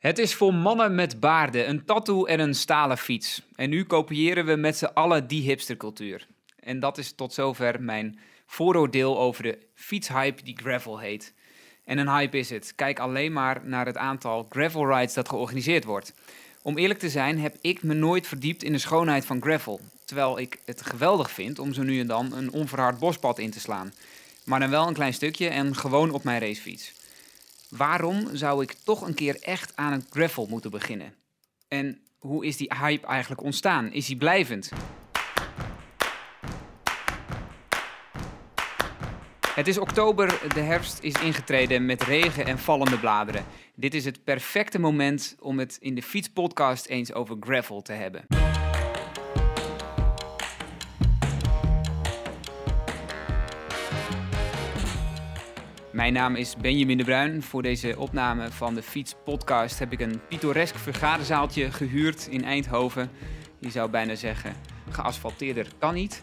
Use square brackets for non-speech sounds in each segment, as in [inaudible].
Het is voor mannen met baarden, een tattoo en een stalen fiets. En nu kopiëren we met z'n allen die hipstercultuur. En dat is tot zover mijn vooroordeel over de fietshype die gravel heet. En een hype is het. Kijk alleen maar naar het aantal gravel rides dat georganiseerd wordt. Om eerlijk te zijn heb ik me nooit verdiept in de schoonheid van gravel. Terwijl ik het geweldig vind om zo nu en dan een onverhard bospad in te slaan. Maar dan wel een klein stukje en gewoon op mijn racefiets. Waarom zou ik toch een keer echt aan het gravel moeten beginnen? En hoe is die hype eigenlijk ontstaan? Is die blijvend? Het is oktober, de herfst is ingetreden met regen en vallende bladeren. Dit is het perfecte moment om het in de fietspodcast eens over gravel te hebben. Mijn naam is Benjamin de Bruin. Voor deze opname van de Fiets Podcast heb ik een pittoresk vergaderzaaltje gehuurd in Eindhoven. Je zou bijna zeggen, geasfalteerder kan niet.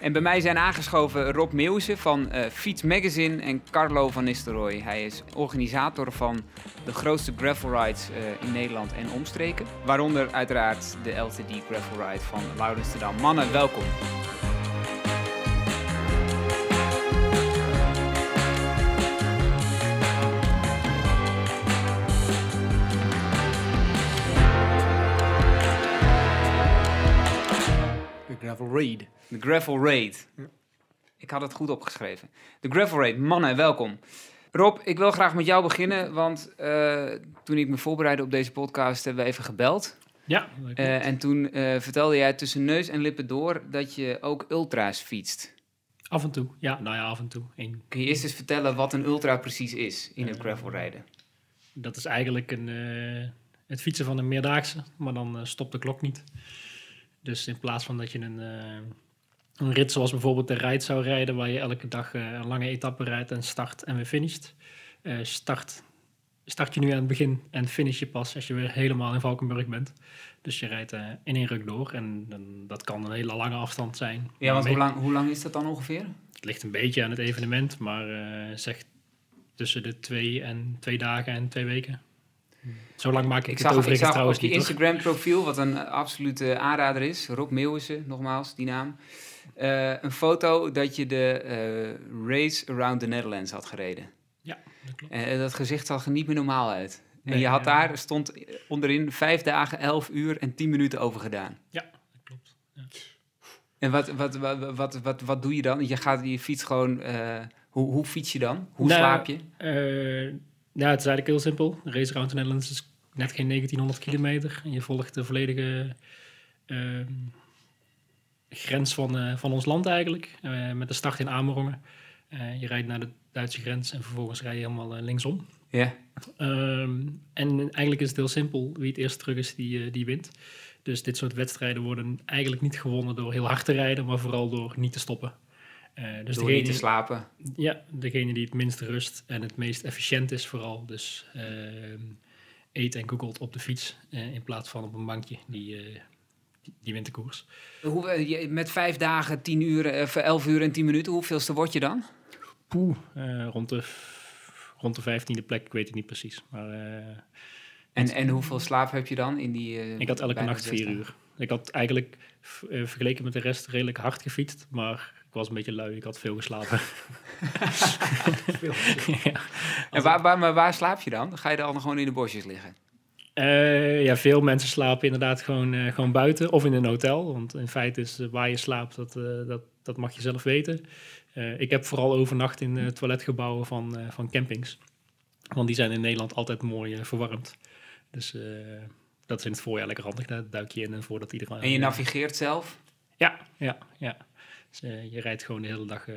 En bij mij zijn aangeschoven Rob Meeuwse van uh, Fiets Magazine en Carlo van Nistelrooy. Hij is organisator van de grootste gravel rides uh, in Nederland en omstreken. Waaronder uiteraard de LTD Gravel Ride van Laurensdam. Mannen, welkom. Gravel Raid. De Gravel Raid. Ik had het goed opgeschreven. De Gravel Raid. Mannen, welkom. Rob, ik wil graag met jou beginnen, want uh, toen ik me voorbereidde op deze podcast hebben we even gebeld. Ja. Uh, en toen uh, vertelde jij tussen neus en lippen door dat je ook ultra's fietst. Af en toe, ja. Nou ja, af en toe. Eén. Kun je eerst eens vertellen wat een ultra precies is in het gravel rijden? Dat is eigenlijk een, het fietsen van een meerdaagse, maar dan stopt de klok niet. Dus in plaats van dat je een, uh, een rit zoals bijvoorbeeld de Ride zou rijden, waar je elke dag uh, een lange etappe rijdt en start en weer finisht. Uh, start, start je nu aan het begin en finish je pas als je weer helemaal in Valkenburg bent. Dus je rijdt in één ruk door en, en, dat kan een hele lange afstand zijn. Ja, want hoe lang, hoe lang is dat dan ongeveer? Het ligt een beetje aan het evenement, maar zeg tussen de twee, en, twee dagen en twee weken. Zo lang maak ik, ik het zag, overigens ik zag trouwens niet, Instagram profiel, wat een absolute aanrader is, Rob Meeuwissen, nogmaals, die naam. Uh, een foto dat je de uh, Race Around the Netherlands had gereden. Ja, dat klopt. En uh, dat gezicht zag er niet meer normaal uit. En je had daar, stond onderin, vijf dagen, elf uur en tien minuten over gedaan. Ja, dat klopt. Ja. En wat, wat, wat, wat, wat, wat doe je dan? Je gaat je fiets gewoon, hoe, hoe fiets je dan? Hoe nou, slaap je? Ja, het is eigenlijk heel simpel. De Race Around the Netherlands is net geen 1900 kilometer. En je volgt de volledige uh, grens van, uh, van ons land eigenlijk. Uh, met de start in Amerongen. je rijdt naar de Duitse grens en vervolgens rij je helemaal linksom. Ja. Um, en eigenlijk is het heel simpel. Wie het eerst terug is, die, die wint. Dus dit soort wedstrijden worden eigenlijk niet gewonnen door heel hard te rijden, maar vooral door niet te stoppen. Uh, dus Door degene, niet te slapen. Ja, degene die het minst rust en het meest efficiënt is vooral. Dus uh, eet en googelt op de fiets uh, in plaats van op een bankje. Die, die, die wint de koers. Hoe, met vijf dagen, tien uur, elf uur en tien minuten, hoeveelste word je dan? Poeh, rond, de, rond de vijftiende plek, ik weet het niet precies. Maar, en, en hoeveel slaap heb je dan in die... ik had elke nacht vier uur. Ik had eigenlijk vergeleken met de rest redelijk hard gefietst, maar ik was een beetje lui, ik had veel geslapen. [laughs] veel ja. En waar, waar, maar waar slaap je dan? Ga je dan gewoon in de bosjes liggen? Uh, ja, veel mensen slapen inderdaad gewoon, uh, gewoon buiten of in een hotel. Want in feite is uh, waar je slaapt, dat, dat, dat mag je zelf weten. ik heb vooral overnacht in toiletgebouwen van, van campings. Want die zijn in Nederland altijd mooi verwarmd. Dus dat is in het voorjaar lekker handig. Daar duik je in en voordat iedereen... En je navigeert zelf? Ja, ja, ja. Dus, uh, je rijdt gewoon de hele dag uh,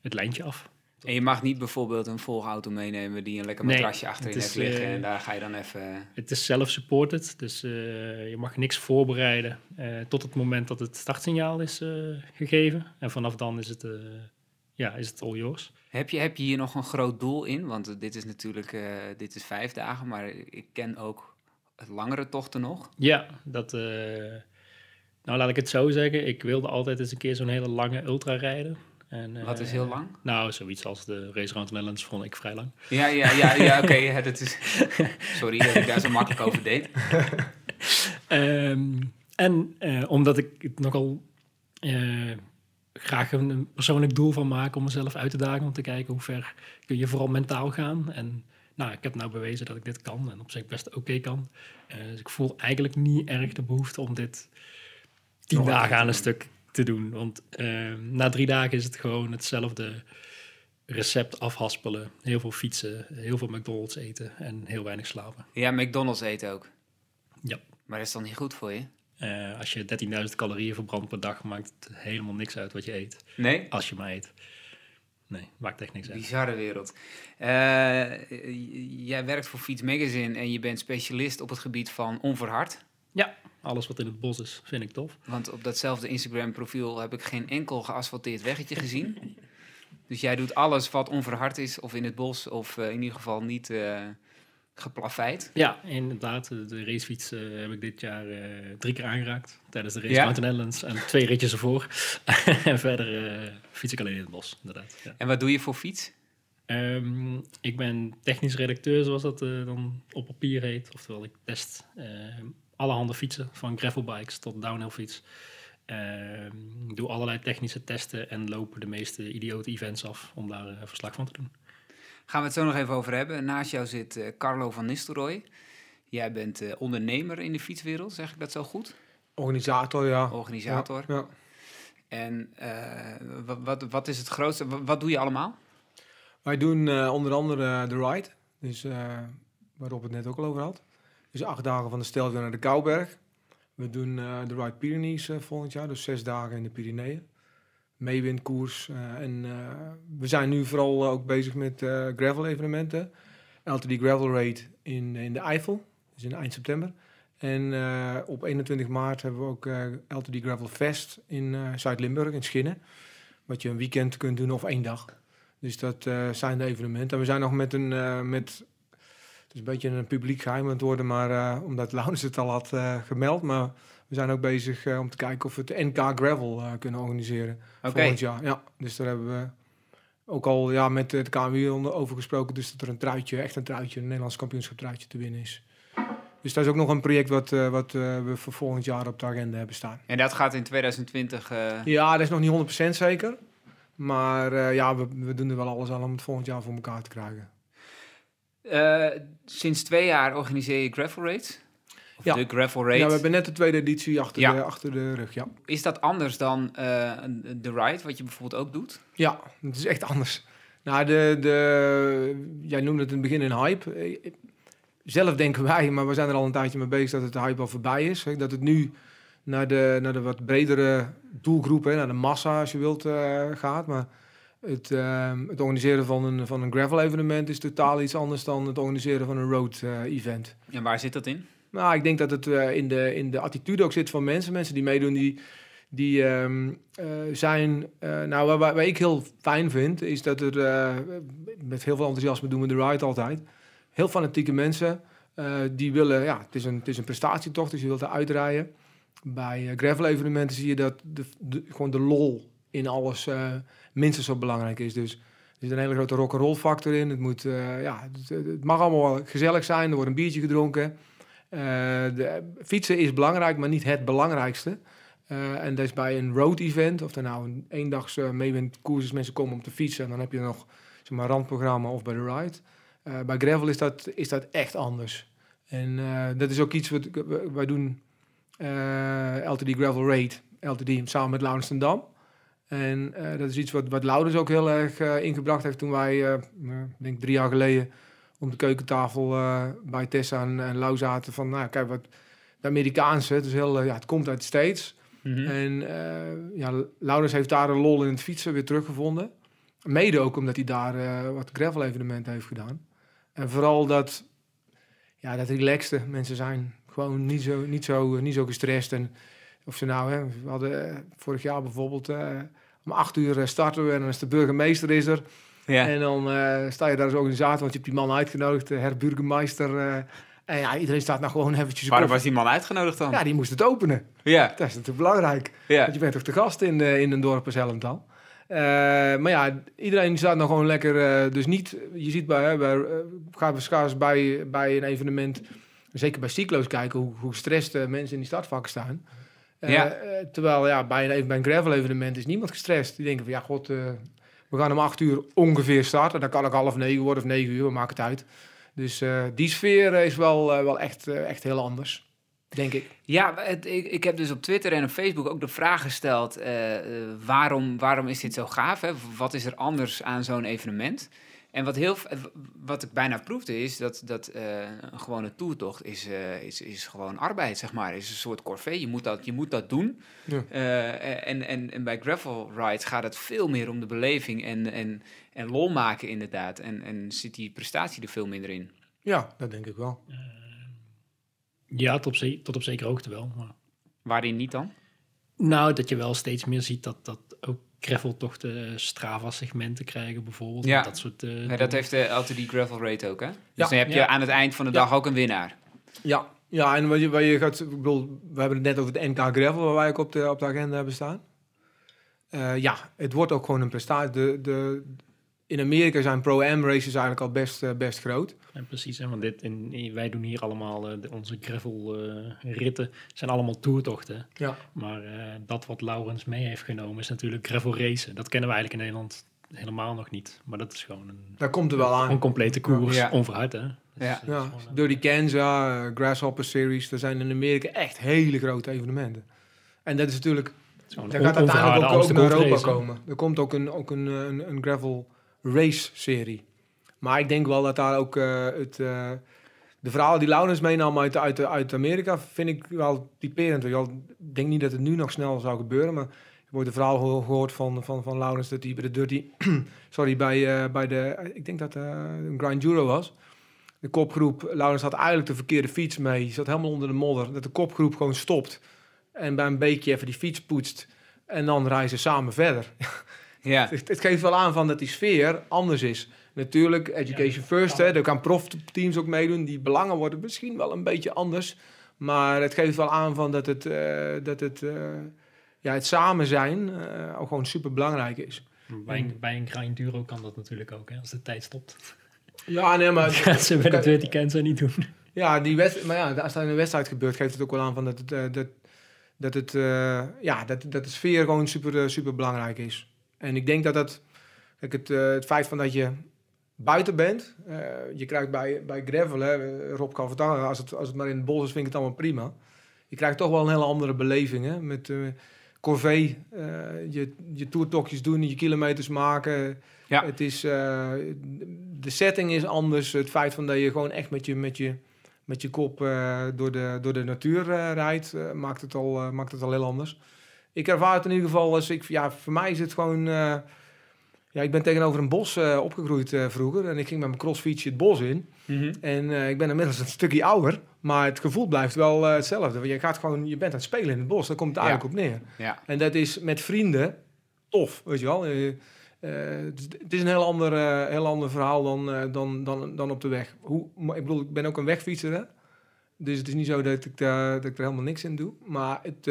het lijntje af. En je mag niet bijvoorbeeld een volgauto meenemen die een lekker matrasje nee, achterin heeft liggen uh, en daar ga je dan even... Het is self-supported, dus je mag niks voorbereiden tot het moment dat het startsignaal is gegeven. En vanaf dan is het, ja, is het all yours. Heb je, heb je hier nog een groot doel in? Want dit is natuurlijk dit is vijf dagen, maar ik ken ook langere tochten nog. Ja, dat... nou, laat ik het zo zeggen. Ik wilde altijd eens een keer zo'n hele lange ultra rijden. En, Wat is eh, heel lang? Nou, zoiets als de race around the Netherlands vond ik vrij lang. Ja, ja, ja, ja [laughs] oké. dat is... Sorry dat ik daar zo makkelijk over deed. [laughs] Ehm, en eh, omdat ik het nogal eh, graag een, een persoonlijk doel van maak om mezelf uit te dagen, om te kijken hoe ver kun je vooral mentaal gaan. En nou, ik heb nou bewezen dat ik dit kan en op zich best oké kan. Eh, dus ik voel eigenlijk niet erg de behoefte om dit tien een dagen aan een stuk te doen. Want ehm, na drie dagen is het gewoon hetzelfde recept afhaspelen. Heel veel fietsen, heel veel McDonald's eten en heel weinig slapen. Ja, McDonald's eten ook. Ja. Maar dat is dan niet goed voor je? Eh, als je 13.000 calorieën verbrandt per dag, maakt het helemaal niks uit wat je eet. Nee? Als je maar eet. Nee, maakt echt niks uit. Bizarre wereld. Eh, jij werkt voor Fiets Magazine en je bent specialist op het gebied van onverhard. Ja, alles wat in het bos is, vind ik tof. Want op datzelfde Instagram-profiel heb ik geen enkel geasfalteerd weggetje gezien. [laughs] Dus jij doet alles wat onverhard is, of in het bos, of eh, in ieder geval niet eh geplaveid. Ja, inderdaad. De, racefiets eh, heb ik dit jaar drie keer aangeraakt tijdens de race Ja? Mountain. En twee ritjes ervoor. [laughs] en verder fiets ik alleen in het bos, inderdaad. Ja. En wat doe je voor fiets? Ehm, ik ben technisch redacteur, zoals dat dan op papier heet. Oftewel, ik test eh allerhande fietsen, van gravelbikes tot downhill fiets. Ehm, ik doe allerlei technische testen en lopen de meeste idiote events af om daar eh, verslag van te doen. Gaan we het zo nog even over hebben. Naast jou zit eh, Carlo van Nistelrooy. Jij bent eh, ondernemer in de fietswereld, zeg ik dat zo goed? Organisator, ja. Organisator. Ja, ja. En eh, wat, wat, wat is het grootste? Wat, wat doe je allemaal? Wij doen eh, onder andere de ride, dus, eh, waar Rob het net ook al over had. Dus acht dagen van de Stelvio naar de Kouberg. We doen eh, de Ride Pyrenees eh, volgend jaar, dus zes dagen in de Pyreneeën. Meewindkoers. eh, en we zijn nu vooral ook bezig met gravel evenementen. LTD Gravel Raid in, in de Eifel, dus in eind september. En op 21 maart hebben we ook eh, LTD Gravel Fest in Zuid-Limburg, in Schinnen. Wat je een weekend kunt doen of één dag. Dus dat zijn de evenementen. En we zijn nog met een, met, is een beetje een publiek geheim aan het worden, maar eh, omdat Laurens het al had eh, gemeld. Maar we zijn ook bezig eh, om te kijken of we het NK Gravel kunnen organiseren volgend jaar. Ja, dus daar hebben we ook al ja, met het KMU over gesproken. Dus dat er een truitje, echt een truitje, een Nederlands kampioenschap truitje te winnen is. Dus dat is ook nog een project wat, wat we voor volgend jaar op de agenda hebben staan. En dat gaat in 2020. eh, Ja, dat is nog niet 100% zeker. Maar ja, we, we doen er wel alles aan om het volgend jaar voor elkaar te krijgen. Eh, sinds twee jaar organiseer je Gravel Raids. Of Ja. de Gravel Raid. Ja, we hebben net de tweede editie achter, Ja. de, achter de rug, ja. Is dat anders dan eh, de Ride, wat je bijvoorbeeld ook doet? Ja, het is echt anders. Nou, de, de, jij noemde het in het begin een hype. Eh, Zelf denken wij, maar we zijn er al een tijdje mee bezig dat het de hype al voorbij is. Dat het nu naar de, naar de wat bredere doelgroep, hè, naar de massa als je wilt, gaat. Maar het, eh, het organiseren van een, van een gravel evenement is totaal iets anders dan het organiseren van een road eh, event. En waar zit dat in? Nou, ik denk dat het eh, in, de, in de attitude ook zit van mensen. Mensen die meedoen, die, die ehm, eh, zijn... nou, waar ik heel fijn vind, is dat er... met heel veel enthousiasme doen we de ride altijd. Heel fanatieke mensen. die willen... Ja, het is, een, het is een prestatietocht, dus je wilt er uitrijden. Bij eh, gravel evenementen zie je dat de, de- gewoon de lol in alles eh, minstens zo belangrijk is. Dus er zit een hele grote rock'n'roll factor in. Het, moet, eh, ja, het, mag allemaal gezellig zijn. Er wordt een biertje gedronken. Eh, de, fietsen is belangrijk, maar niet het belangrijkste. En dat is bij een road event, of er nou een eendags uh, meewindkoers is, mensen komen om te fietsen. En dan heb je nog zeg maar, randprogramma of bij de ride. Bij gravel is dat, is dat echt anders. En dat is ook iets wat wij doen. LTD Gravel Raid, LTD, samen met Laurens Dam. En eh, dat is iets wat, wat Laurens ook heel erg eh, ingebracht heeft toen wij, ik denk drie jaar geleden, om de keukentafel bij Tessa en, en Lau zaten van, nou kijk wat, de Amerikaanse, het, is heel, ja, het komt uit de States. En ja, Laurens heeft daar een lol in het fietsen weer teruggevonden. Mede ook omdat hij daar wat gravel evenementen heeft gedaan. En vooral dat, ja, dat relaxte mensen zijn. Gewoon niet zo, niet zo, niet zo gestrest. En of ze nou, hè, we hadden vorig jaar bijvoorbeeld om acht uur eh, starten we en dan is de burgemeester is er. Ja. En dan eh, sta je daar als organisator, want je hebt die man uitgenodigd, de herburgemeester. eh en ja, iedereen staat nou gewoon eventjes... Waarom was die man uitgenodigd dan? Ja, die moest het openen. Ja. Dat is natuurlijk belangrijk. ja. Want je bent toch de gast in, in een dorp als Helmtal. Eh, maar ja, iedereen staat nog gewoon lekker. dus niet, je ziet bij, hè, bij, we schaars bij, bij een evenement, zeker bij cyclo's kijken, hoe, hoe gestrest mensen in die startvakken staan. Eh, Ja. eh, terwijl ja, bij, een, even- bij een gravel evenement is niemand gestrest. Die denken van ja, god, eh, we gaan om acht uur ongeveer starten. Dan kan ook half negen worden of negen uur, maakt het uit. Dus die sfeer is wel, wel echt, echt heel anders, denk ik. Ja, het, ik, ik heb dus op Twitter en op Facebook ook de vraag gesteld: waarom, waarom is dit zo gaaf? Hè? Wat is er anders aan zo'n evenement? En wat, heel, wat ik bijna proefde is dat, dat eh, een gewone toertocht is, eh, is, is gewoon arbeid, zeg maar. Is een soort corvée. Je moet dat, je moet dat doen. Ja. Eh, en, en, en bij gravel rides gaat het veel meer om de beleving en, en, en lol maken inderdaad. En, en zit die prestatie er veel minder in. Ja, dat denk ik wel. Ja, tot op, tot op zekere hoogte wel. Maar... Waarin niet dan? Nou, dat je wel steeds meer ziet dat, dat graveltochten Strava-segmenten krijgen bijvoorbeeld. Ja. Dat soort... eh, Ja, dat heeft de LTD Gravel Rate ook, hè? Dus Ja. dan heb je Ja. aan het eind van de Ja. dag ook een winnaar. Ja, ja en wat je, wat je gaat, ik bedoel, we hebben het net over de NK Gravel, waar wij ook op de, op de agenda hebben staan. Eh, ja, het wordt ook gewoon een prestatie. De, de, in Amerika zijn Pro-Am races eigenlijk al best, eh, best groot. Ja, precies, hè, want dit, in, wij doen hier allemaal, eh, de- onze gravel-ritten zijn allemaal toertochten. Ja. Maar eh, dat wat Laurens mee heeft genomen is natuurlijk gravel racen. Dat kennen we eigenlijk in Nederland helemaal nog niet. Maar dat is gewoon een, Daar komt er wel aan. een complete koers, Ja. onverhard hè. Dus, Ja. eh, dat eh, Dirty Kansas, eh, Grasshopper Series, er zijn in Amerika echt hele grote evenementen. En dat is natuurlijk, een gaat uiteindelijk ook, ook naar Europa komen. Er komt ook een, ook een, eh, een, een gravel race serie. Maar ik denk wel dat daar ook eh, het, eh, de verhalen die Laurens meenam uit, uit, uit Amerika, vind ik wel typerend. Ik denk niet dat het nu nog snel zou gebeuren, maar ik word de verhaal geho- gehoord van, van, van dat hij bij de Dirty, [clears throat] sorry, bij, eh, bij de, ik denk dat een Grind Euro was. De kopgroep, Laurens had eigenlijk de verkeerde fiets mee, zat helemaal onder de modder. Dat de kopgroep gewoon stopt en bij een beekje even die fiets poetst en dan reizen ze samen verder. [laughs] Ja. Het, het geeft wel aan van dat die sfeer anders is. Natuurlijk, education first, hè, er kan profteams ook meedoen. Die belangen worden misschien wel een beetje anders. Maar het geeft wel aan van dat het, eh, dat het, eh, ja, het samen zijn eh, ook gewoon super belangrijk is. Bij een, bij een grind duro kan dat natuurlijk ook, hè, als de tijd stopt. [laughs] Ja, nee, maar, [laughs] gaan ze bij de Dirty niet doen. ja, die wedst- maar ja, als dat in een wedstrijd gebeurt, geeft het ook wel aan van dat het, dat, dat, het, eh, ja, dat, dat de sfeer gewoon super, super belangrijk is. En ik denk dat dat, kijk, het, eh, het feit van dat je buiten bent, eh, je krijgt bij, bij gravel, hè, eh, Rob kan vertellen, als het, als het maar in het bos is, vind ik het allemaal prima. Je krijgt toch wel een hele andere beleving, hè, met eh corvée, je, je toertochtjes doen, je kilometers maken. Ja. Het is, de setting is anders, het feit van dat je gewoon echt met je, met je, met je kop door, de, door de natuur rijdt, maakt, het al, maakt het al heel anders. Ik ervaar het in ieder geval als ik, ja, voor mij is het gewoon, eh, ja, ik ben tegenover een bos eh, opgegroeid eh, vroeger en ik ging met mijn crossfietsje het bos in. En eh, ik ben inmiddels een stukje ouder, maar het gevoel blijft wel hetzelfde. Want je gaat gewoon, je bent aan het spelen in het bos, daar komt het Ja. eigenlijk op neer. Ja. En dat is met vrienden tof, weet je wel. Het is- een heel ander, heel ander verhaal dan, dan, dan, dan op de weg. Hoe, ik bedoel, ik ben ook een wegfietser, hè? Dus het is niet zo dat ik, daar, dat ik er helemaal niks in doe. Maar het,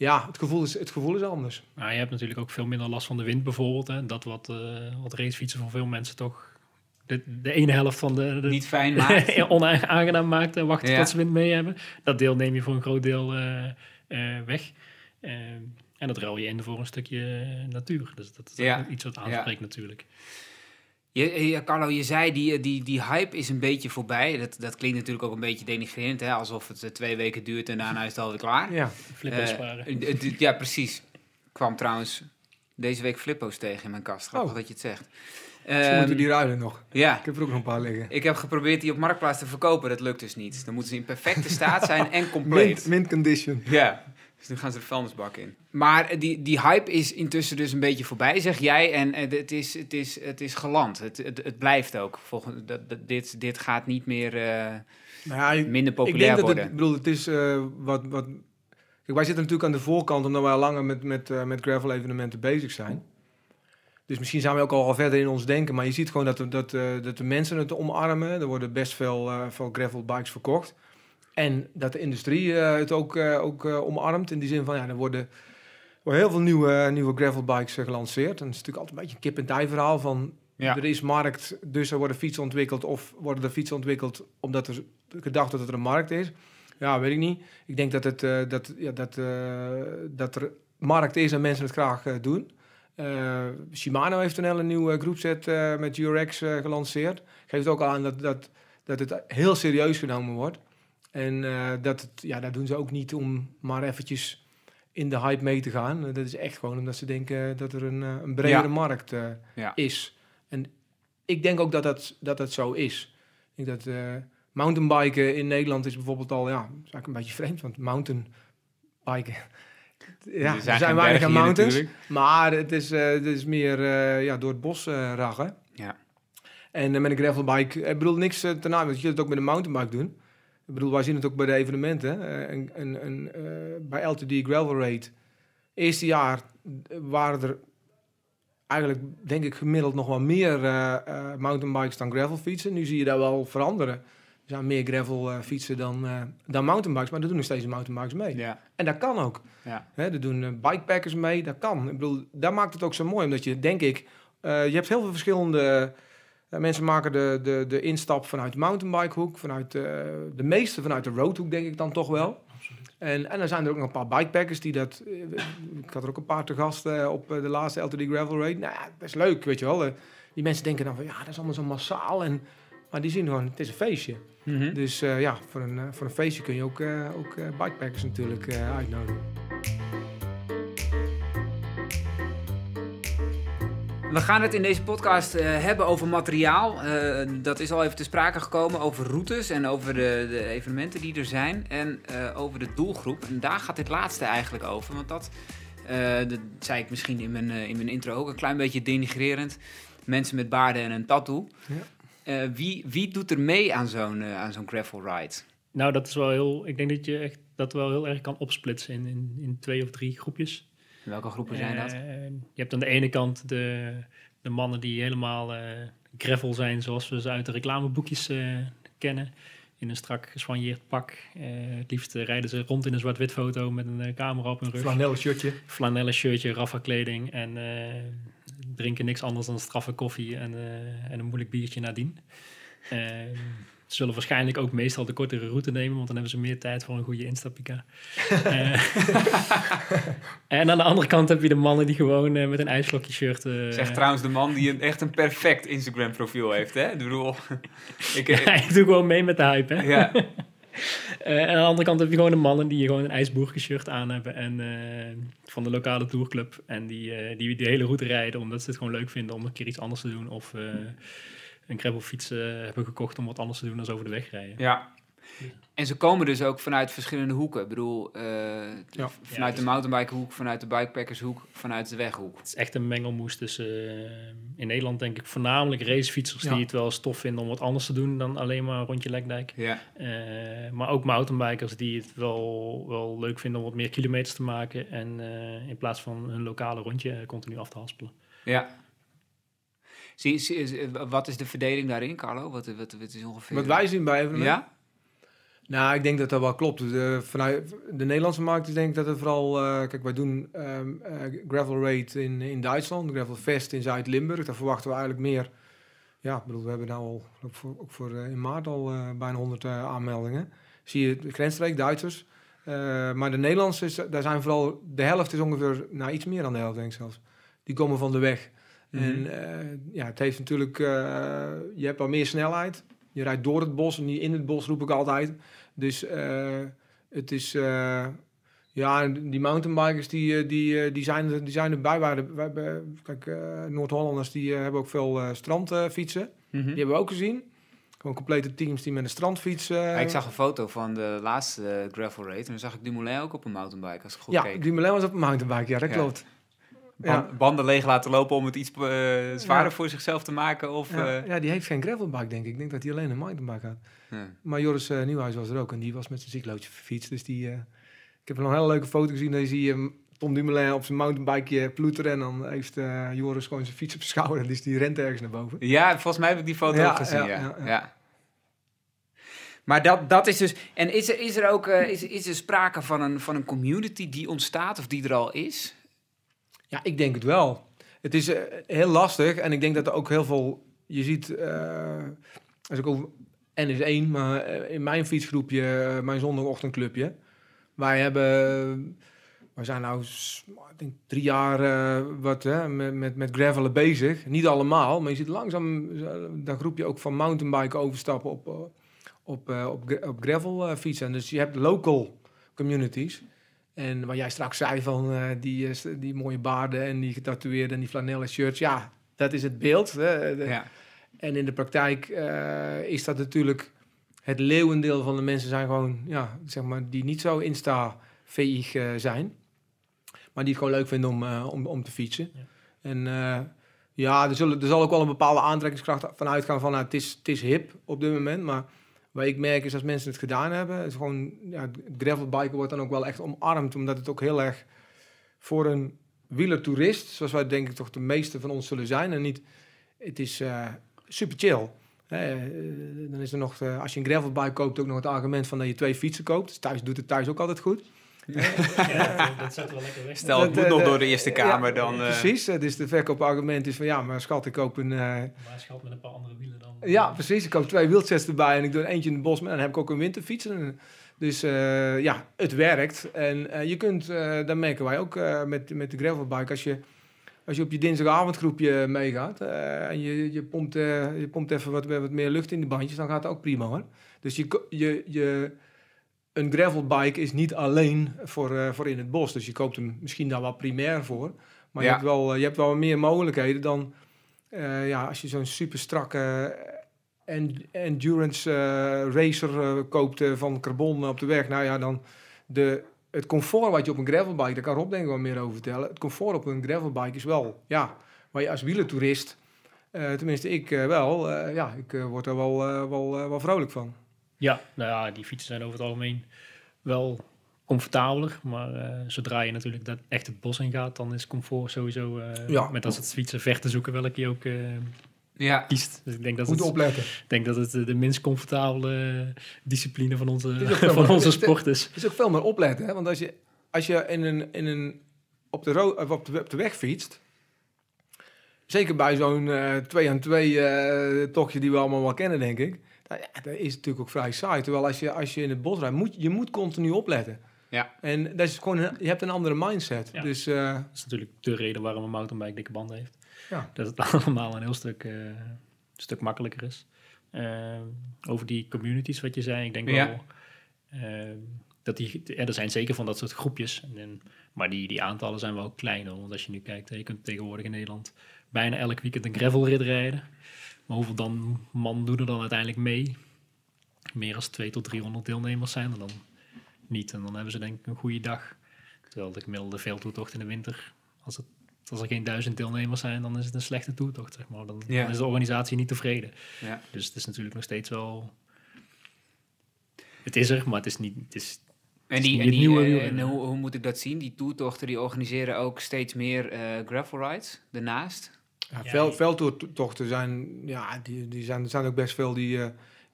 ja, het, gevoel is, het gevoel is anders. Maar je hebt natuurlijk ook veel minder last van de wind bijvoorbeeld. Hè. Dat wat, eh wat racefietsen voor veel mensen toch de, de ene helft van de, de Niet fijn maakt. [laughs] onaangenaam maakt en wachten Ja. tot ze wind mee hebben. Dat deel neem je voor een groot deel eh, eh, weg. Eh, en dat ruil je in voor een stukje eh, natuur. Dus dat is Ja. iets wat aanspreekt natuurlijk. Je, je, Carlo, je zei die, die, die hype is een beetje voorbij. Dat, dat klinkt natuurlijk ook een beetje denigrerend, hè? alsof het eh, twee weken duurt en daarna is het alweer klaar. Ja, Flippen Eh, sparen. eh, ja, precies. Ik kwam trouwens deze week flippo's tegen in mijn kast. Grappig Oh. dat je het zegt. Ehm, moeten die ruilen nog. Ja, Ik heb er ook nog een paar liggen. ik heb geprobeerd die op Marktplaats te verkopen. Dat lukt dus niet. Dan moeten ze in perfecte staat zijn en [laughs] compleet. Mint, mint condition. Ja, dus nu gaan ze de vuilnisbak in. Maar die, die hype is intussen dus een beetje voorbij, zeg jij. En eh, het, is, het, is, het is geland. Het, het, het blijft ook. Volgens, dat, dat- dit, dit gaat niet meer eh, Nou ja, ik- minder ik populair denk dat het, worden. ik bedoel, het is eh, wat, wat... Kijk, wij zitten natuurlijk aan de voorkant omdat wij al langer met, met, eh, met gravel evenementen bezig zijn. Dus misschien zijn we ook al verder in ons denken, maar je ziet gewoon dat, de- dat, eh, dat de mensen het omarmen. Er worden best veel, eh, veel gravel bikes verkocht. En dat de industrie eh, het ook, eh, ook eh, omarmt in die zin van, ja, er worden heel veel nieuwe, nieuwe gravelbikes gelanceerd. En het is natuurlijk altijd een beetje een kip-en-ei verhaal van... Ja. Er is markt, dus er worden fietsen ontwikkeld. Of worden er fietsen ontwikkeld omdat er gedacht dat er een markt is. Ja, weet ik niet. Ik denk dat, het, dat, ja, dat, dat er markt is en mensen het graag doen. Shimano heeft een hele nieuwe groepset met eh, gelanceerd. Geeft ook aan dat, dat, dat het heel serieus genomen wordt. En eh, dat het, ja, dat doen ze ook niet om maar eventjes in de hype mee te gaan. Eh, dat is echt gewoon omdat ze denken dat er een, eh, een bredere Ja. markt Ja. is. En ik denk ook dat dat, dat, dat zo is. Ik denk dat mountainbiken in Nederland is bijvoorbeeld al, ja, is eigenlijk een beetje vreemd, want mountainbiken, [laughs] ja, er zijn, weinig aan mountains, natuurlijk. maar het is, het is meer ja, door het bos raggen. Ja. En met een gravelbike, ik bedoel niks ten nadele, dat je het ook met een mountainbike doen. Ik bedoel, wij zien het ook bij de evenementen. een, eh, bij LTD Gravel Raid, eerste jaar eh, waren er eigenlijk, denk ik, gemiddeld nog wel meer eh, eh, mountainbikes dan gravelfietsen. Nu zie je dat wel veranderen. Er zijn meer gravel eh, fietsen dan, dan mountainbikes, maar er doen nog steeds mountainbikes mee. Ja. En dat kan ook. Ja. Hè, er doen bikepackers mee, dat kan. Ik bedoel, dat maakt het ook zo mooi, omdat je, denk ik, je hebt heel veel verschillende... eh, mensen maken de, de, de instap vanuit de mountainbikehoek, vanuit eh, de meeste vanuit de roadhoek, denk ik dan toch wel. En, en dan zijn er ook nog een paar bikepackers die dat... eh, ik had er ook een paar te gast op de laatste LTD Gravel Raid. Nou ja, dat is leuk, weet je wel. Die mensen denken dan van, ja, dat is allemaal zo massaal. En, maar die zien gewoon, het is een feestje. Mhm. Dus ja, voor een, voor een feestje kun je ook, ook bikepackers natuurlijk uitnodigen. We gaan het in deze podcast eh, hebben over materiaal. Eh, dat is al even te sprake gekomen over routes en over de, de evenementen die er zijn. En eh, over de doelgroep. En daar gaat dit laatste eigenlijk over. Want dat, dat zei ik misschien in mijn, in mijn intro ook een klein beetje denigrerend. Mensen met baarden en een tattoo. Ja. Wie, wie doet er mee aan zo'n aan zo'n gravel ride? Nou, dat is wel heel. Ik denk dat je echt dat wel heel erg kan opsplitsen in, in, in twee of drie groepjes. Welke groepen zijn dat? Eh, je hebt aan de ene kant de, de mannen die helemaal eh, gravel zijn, zoals we ze uit de reclameboekjes eh, kennen. In een strak geswanjeerd pak. Eh, het liefst rijden ze rond in een zwart-wit foto met een eh, camera op hun rug. Flanel shirtje. Flanellen shirtje, raffa kleding en eh, drinken niks anders dan straffe koffie en, eh, en een moeilijk biertje nadien. Ze zullen waarschijnlijk ook meestal de kortere route nemen, want dan hebben ze meer tijd voor een goede instapika. [laughs] Eh, [laughs] en aan de andere kant heb je de mannen die gewoon eh, met een ijsblokje shirt... eh, Zegt trouwens de man die een, echt een perfect Instagram profiel heeft. Hè? Ik bedoel, [laughs] ik, Ja, ik doe gewoon mee met de hype, hè. ja. En aan de andere kant heb je gewoon de mannen die gewoon een ijsboerke shirt aan hebben en van de lokale tourclub. En die, die de hele route rijden omdat ze het gewoon leuk vinden om een keer iets anders te doen. Of een gravelfiets eh, hebben gekocht om wat anders te doen dan over de weg rijden. Ja. En ze komen dus ook vanuit verschillende hoeken. Ik bedoel, eh, Ja. vanuit Ja, de mountainbikehoek, vanuit de bikepackershoek, vanuit de weghoek. Het is echt een mengelmoes tussen, eh, in Nederland denk ik voornamelijk racefietsers Ja. die het wel stof vinden om wat anders te doen dan alleen maar een rondje Lekdijk. Ja. Eh, maar ook mountainbikers die het wel, wel leuk vinden om wat meer kilometers te maken. En eh, in plaats van hun lokale rondje continu af te haspelen. ja. Zie, zie- wat is de verdeling daarin, Carlo? Wat, wat, wat is ongeveer... Wat wij zien bij evenementen. Ja? Nou, ik denk dat dat wel klopt. De, vanuit de Nederlandse markt is denk ik dat het vooral... eh, kijk, wij doen ehm, eh, Gravel Raid in, in Duitsland, Gravel Fest in Zuid-Limburg. Daar verwachten we eigenlijk meer... Ja, ik bedoel, we hebben nou al, ook voor, ook voor eh, in maart al eh, bijna 100 eh, aanmeldingen. Zie je de grensstreek, Duitsers. Eh, maar de Nederlandse, daar zijn vooral... De helft is ongeveer, nou iets meer dan de helft denk ik zelfs. Die komen van de weg. Mhm. En eh, ja, het heeft natuurlijk... eh, je hebt al meer snelheid. Je rijdt door het bos en niet in het bos, roep ik altijd. Dus eh, het is... ja, die mountainbikers die, die, die, zijn, die zijn erbij. Wij hebben- Kijk, Noord-Hollanders die hebben ook veel strandfietsen. Mhm. Die hebben we ook gezien. Gewoon complete teams die met een strandfiets... Ja, ik zag een foto van de laatste gravel raid. En dan zag ik Dumoulin ook op een mountainbike, als ik goed Ja, keek. Dumoulin was op een mountainbike, ja, dat Ja. klopt. Ja. Banden leeg laten lopen om het iets eh, zwaarder Ja. voor zichzelf te maken. Of, Ja, eh, ja, die heeft geen gravelbike, denk ik. Ik denk dat hij alleen een mountainbike had. ja. Maar Joris eh, Nieuwhuis was er ook en die was met zijn cyclootje fiets. Dus die, ik heb nog een hele leuke foto gezien. Daar zie je hem, Tom Dumoulin op zijn mountainbikeje ploeteren. En dan heeft Joris gewoon zijn fiets op zijn schouder. Dus die rent ergens naar boven. Ja, volgens mij heb ik die foto Ja, ook gezien. Ja. Maar dat, dat is dus. En is er, is er ook is, is er sprake van een, van een community die ontstaat of die er al is? Ja, ik denk het wel. Het is eh, heel lastig en ik denk dat er ook heel veel... Je ziet, eh, als ik over N is één, maar eh, in mijn fietsgroepje, mijn zondagochtendclubje, wij hebben, we zijn nou, ik denk drie jaar wat hè, met, met, met gravelen bezig. Niet allemaal, maar je ziet langzaam dat groepje ook van mountainbiken overstappen op, op, op, gra- op gravel fietsen. Dus je hebt local communities. En wat jij straks zei van eh, die, eh, die mooie baarden en die getatoeëerden en die flanellen shirts. Ja, dat is het beeld. Hè. De- Ja. En in de praktijk eh, is dat natuurlijk het leeuwendeel van de mensen zijn gewoon, ja, zeg maar, die niet zo insta-veeg zijn. Maar die het gewoon leuk vinden om, om, om te fietsen. Ja. En ja, er, zullen, er zal ook wel een bepaalde aantrekkingskracht van uitgaan van, nou, het, is, het is hip op dit moment, maar wat ik merk is als mensen het gedaan hebben, het gewoon, ja, gravelbiken wordt dan ook wel echt omarmd, omdat het ook heel erg voor een wielertoerist, zoals wij denk ik toch de meeste van ons zullen zijn, en niet, het is eh, super chill. Eh, dan is er nog, eh, als je een gravelbike koopt, ook nog het argument van dat je twee fietsen koopt. Dus thuis doet het thuis ook altijd goed. [laughs] Ja, dat zetten we lekker weg. Stel, het moet eh, nog door de Eerste Kamer, dan... eh, Precies, eh, dus de verkoopargument is van ja, maar schat, ik koop een... eh, Maar schat met een paar andere wielen dan. ja, precies, ik koop twee wheelsets erbij en ik doe er eentje in het bos en dan heb ik ook een winterfiets. En, dus eh, ja, het werkt. En eh, je kunt, eh dat merken wij ook eh, met, met de gravelbike, als je, als je op je dinsdagavondgroepje meegaat eh, en je, je, pompt, eh, je pompt even wat, wat meer lucht in de bandjes, dan gaat het ook prima hoor. Dus je, je, je, een gravelbike is niet alleen voor, eh, voor in het bos. Dus je koopt hem misschien daar wel primair voor. Maar je, hebt wel, eh, je hebt wel meer mogelijkheden dan eh, ja, als je zo'n super strakke en, endurance racer koopt van carbon op de weg. Nou ja, dan de, het comfort wat je op een gravelbike, daar kan Rob denk ik wel meer over vertellen. Het comfort op een gravelbike is wel, ja, waar je als wielertoerist, tenminste ik wel, ja, ik word er wel, wel, wel vrolijk van. Ja, nou ja, die fietsen zijn over het algemeen wel comfortabeler. Maar eh, zodra je natuurlijk dat echt het bos in gaat, dan is comfort sowieso... eh, Ja. Met als het fietsen ver te zoeken welke je ook eh, ja. kiest. Dus ik denk dat het, opletten. [laughs] ik denk dat het de minst comfortabele discipline van onze, [laughs] van onze sport is. Het is ook veel meer opletten, hè? want als je, als je in een, in een, op, de op, de, op de weg fietst, zeker bij zo'n eh, twee aan twee eh, tochtje die we allemaal wel kennen, denk ik, nou ja, dat is natuurlijk ook vrij saai. Terwijl als je, als je in het bos rijdt, moet je moet continu opletten. Ja. En dat is gewoon, een- je hebt een andere mindset. Ja. Dus eh, Dat is natuurlijk de reden waarom een mountainbike dikke banden heeft. Ja. Dat het [laughs] allemaal een heel stuk, eh, stuk makkelijker is. Eh, over die communities wat je zei, ik denk Ja. wel dat die, ja, er zijn zeker van dat soort groepjes. En, en- maar die, die aantallen zijn wel kleiner. Want als je nu kijkt, je kunt tegenwoordig in Nederland bijna elk weekend een gravelrit rijden. Maar hoeveel dan man doen er dan uiteindelijk mee? Meer dan 200 tot 300 deelnemers zijn er dan niet. En dan hebben ze denk ik een goede dag. Terwijl de gemiddelde veldtoertocht in de winter, als, het, als er geen duizend deelnemers zijn, dan is het een slechte toertocht. Zeg maar. dan, Ja. dan is de organisatie niet tevreden. Ja. Dus het is natuurlijk nog steeds wel... Het is er, maar het is niet... Het is, En, die, en, die, nieuwe eh, en hoe, hoe moet ik dat zien? Die toertochten die organiseren ook steeds meer eh gravel rides daarnaast. Ja, veldtochten zijn, ja, die, die zijn, er zijn ook best veel die, eh,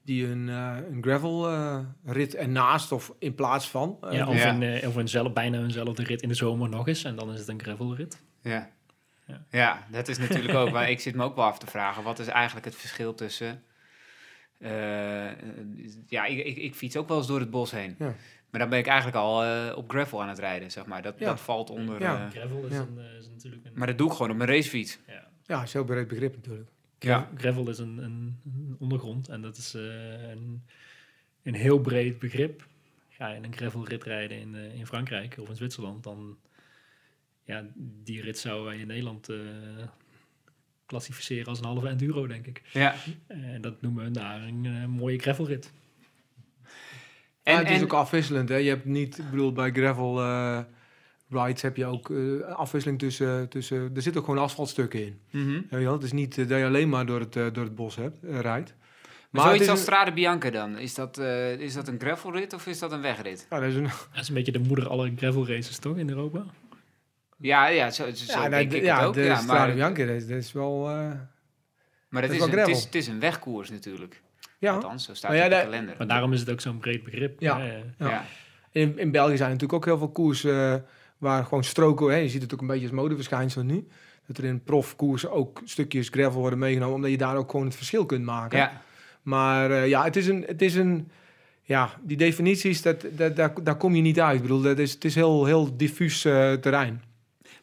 die een, eh, een gravel eh, rit ernaast of in plaats van. ja, of, Ja. Een, of een zelf, bijna eenzelfde rit in de zomer nog eens. En dan is het een gravelrit. Ja. Ja. Ja. dat is natuurlijk ook. Maar ik zit me ook wel af te vragen: wat is eigenlijk het verschil tussen. ja, ik, ik, ik fiets ook wel eens door het bos heen. Ja. Maar dan ben ik eigenlijk al op gravel aan het rijden, zeg maar. Dat, Ja. dat valt onder. Ja. eh, Gravel is, Ja. een, is natuurlijk een... maar dat doe ik gewoon op mijn racefiets. ja. Ja, is heel breed begrip natuurlijk. Ja. Gravel is een, een, een ondergrond en dat is eh, een, een heel breed begrip. Ga je een gravelrit rijden in, eh, in Frankrijk of in Zwitserland, dan ja, die rit zouden wij in Nederland eh, klassificeren als een halve enduro, denk ik. Ja. En dat noemen we daar een mooie gravelrit. En, het is ook afwisselend. Hè? Je hebt niet, ik bedoel, bij gravel eh, rides heb je ook eh, afwisseling tussen, tussen... Er zitten ook gewoon asfaltstukken in. Mhm. Wel? Het is niet eh, dat je alleen maar door het, eh, door het bos hebt, rijdt. Maar zoiets is als Strade Bianca dan, is dat, eh, is dat een gravelrit of is dat een wegrit? Ja, dat is een, Dat is een beetje de moeder aller gravel races, toch, in Europa? Ja, ja zo, zo ja, denk dat- ik ja, het ook. de Ja, Strade maar Bianca, dat is, dat is wel... eh, maar het is is, wel een, het, gravel. is, het is een wegkoers natuurlijk. ja, Althans, zo staat Maar het ja, op de dat- kalender. Maar daarom is het ook zo'n breed begrip. Ja. Ja. ja. in, in België zijn natuurlijk ook heel veel koersen... waar gewoon stroken, hè, je ziet het ook een beetje als modeverschijnsel nu, dat er in profkoersen ook stukjes gravel worden meegenomen, omdat je daar ook gewoon het verschil kunt maken. Ja, Maar eh, ja, het is een, het is een, ja, die definities, dat, dat, daar, daar kom je niet uit. Ik bedoel, dat is, het is heel, heel diffuus eh, terrein.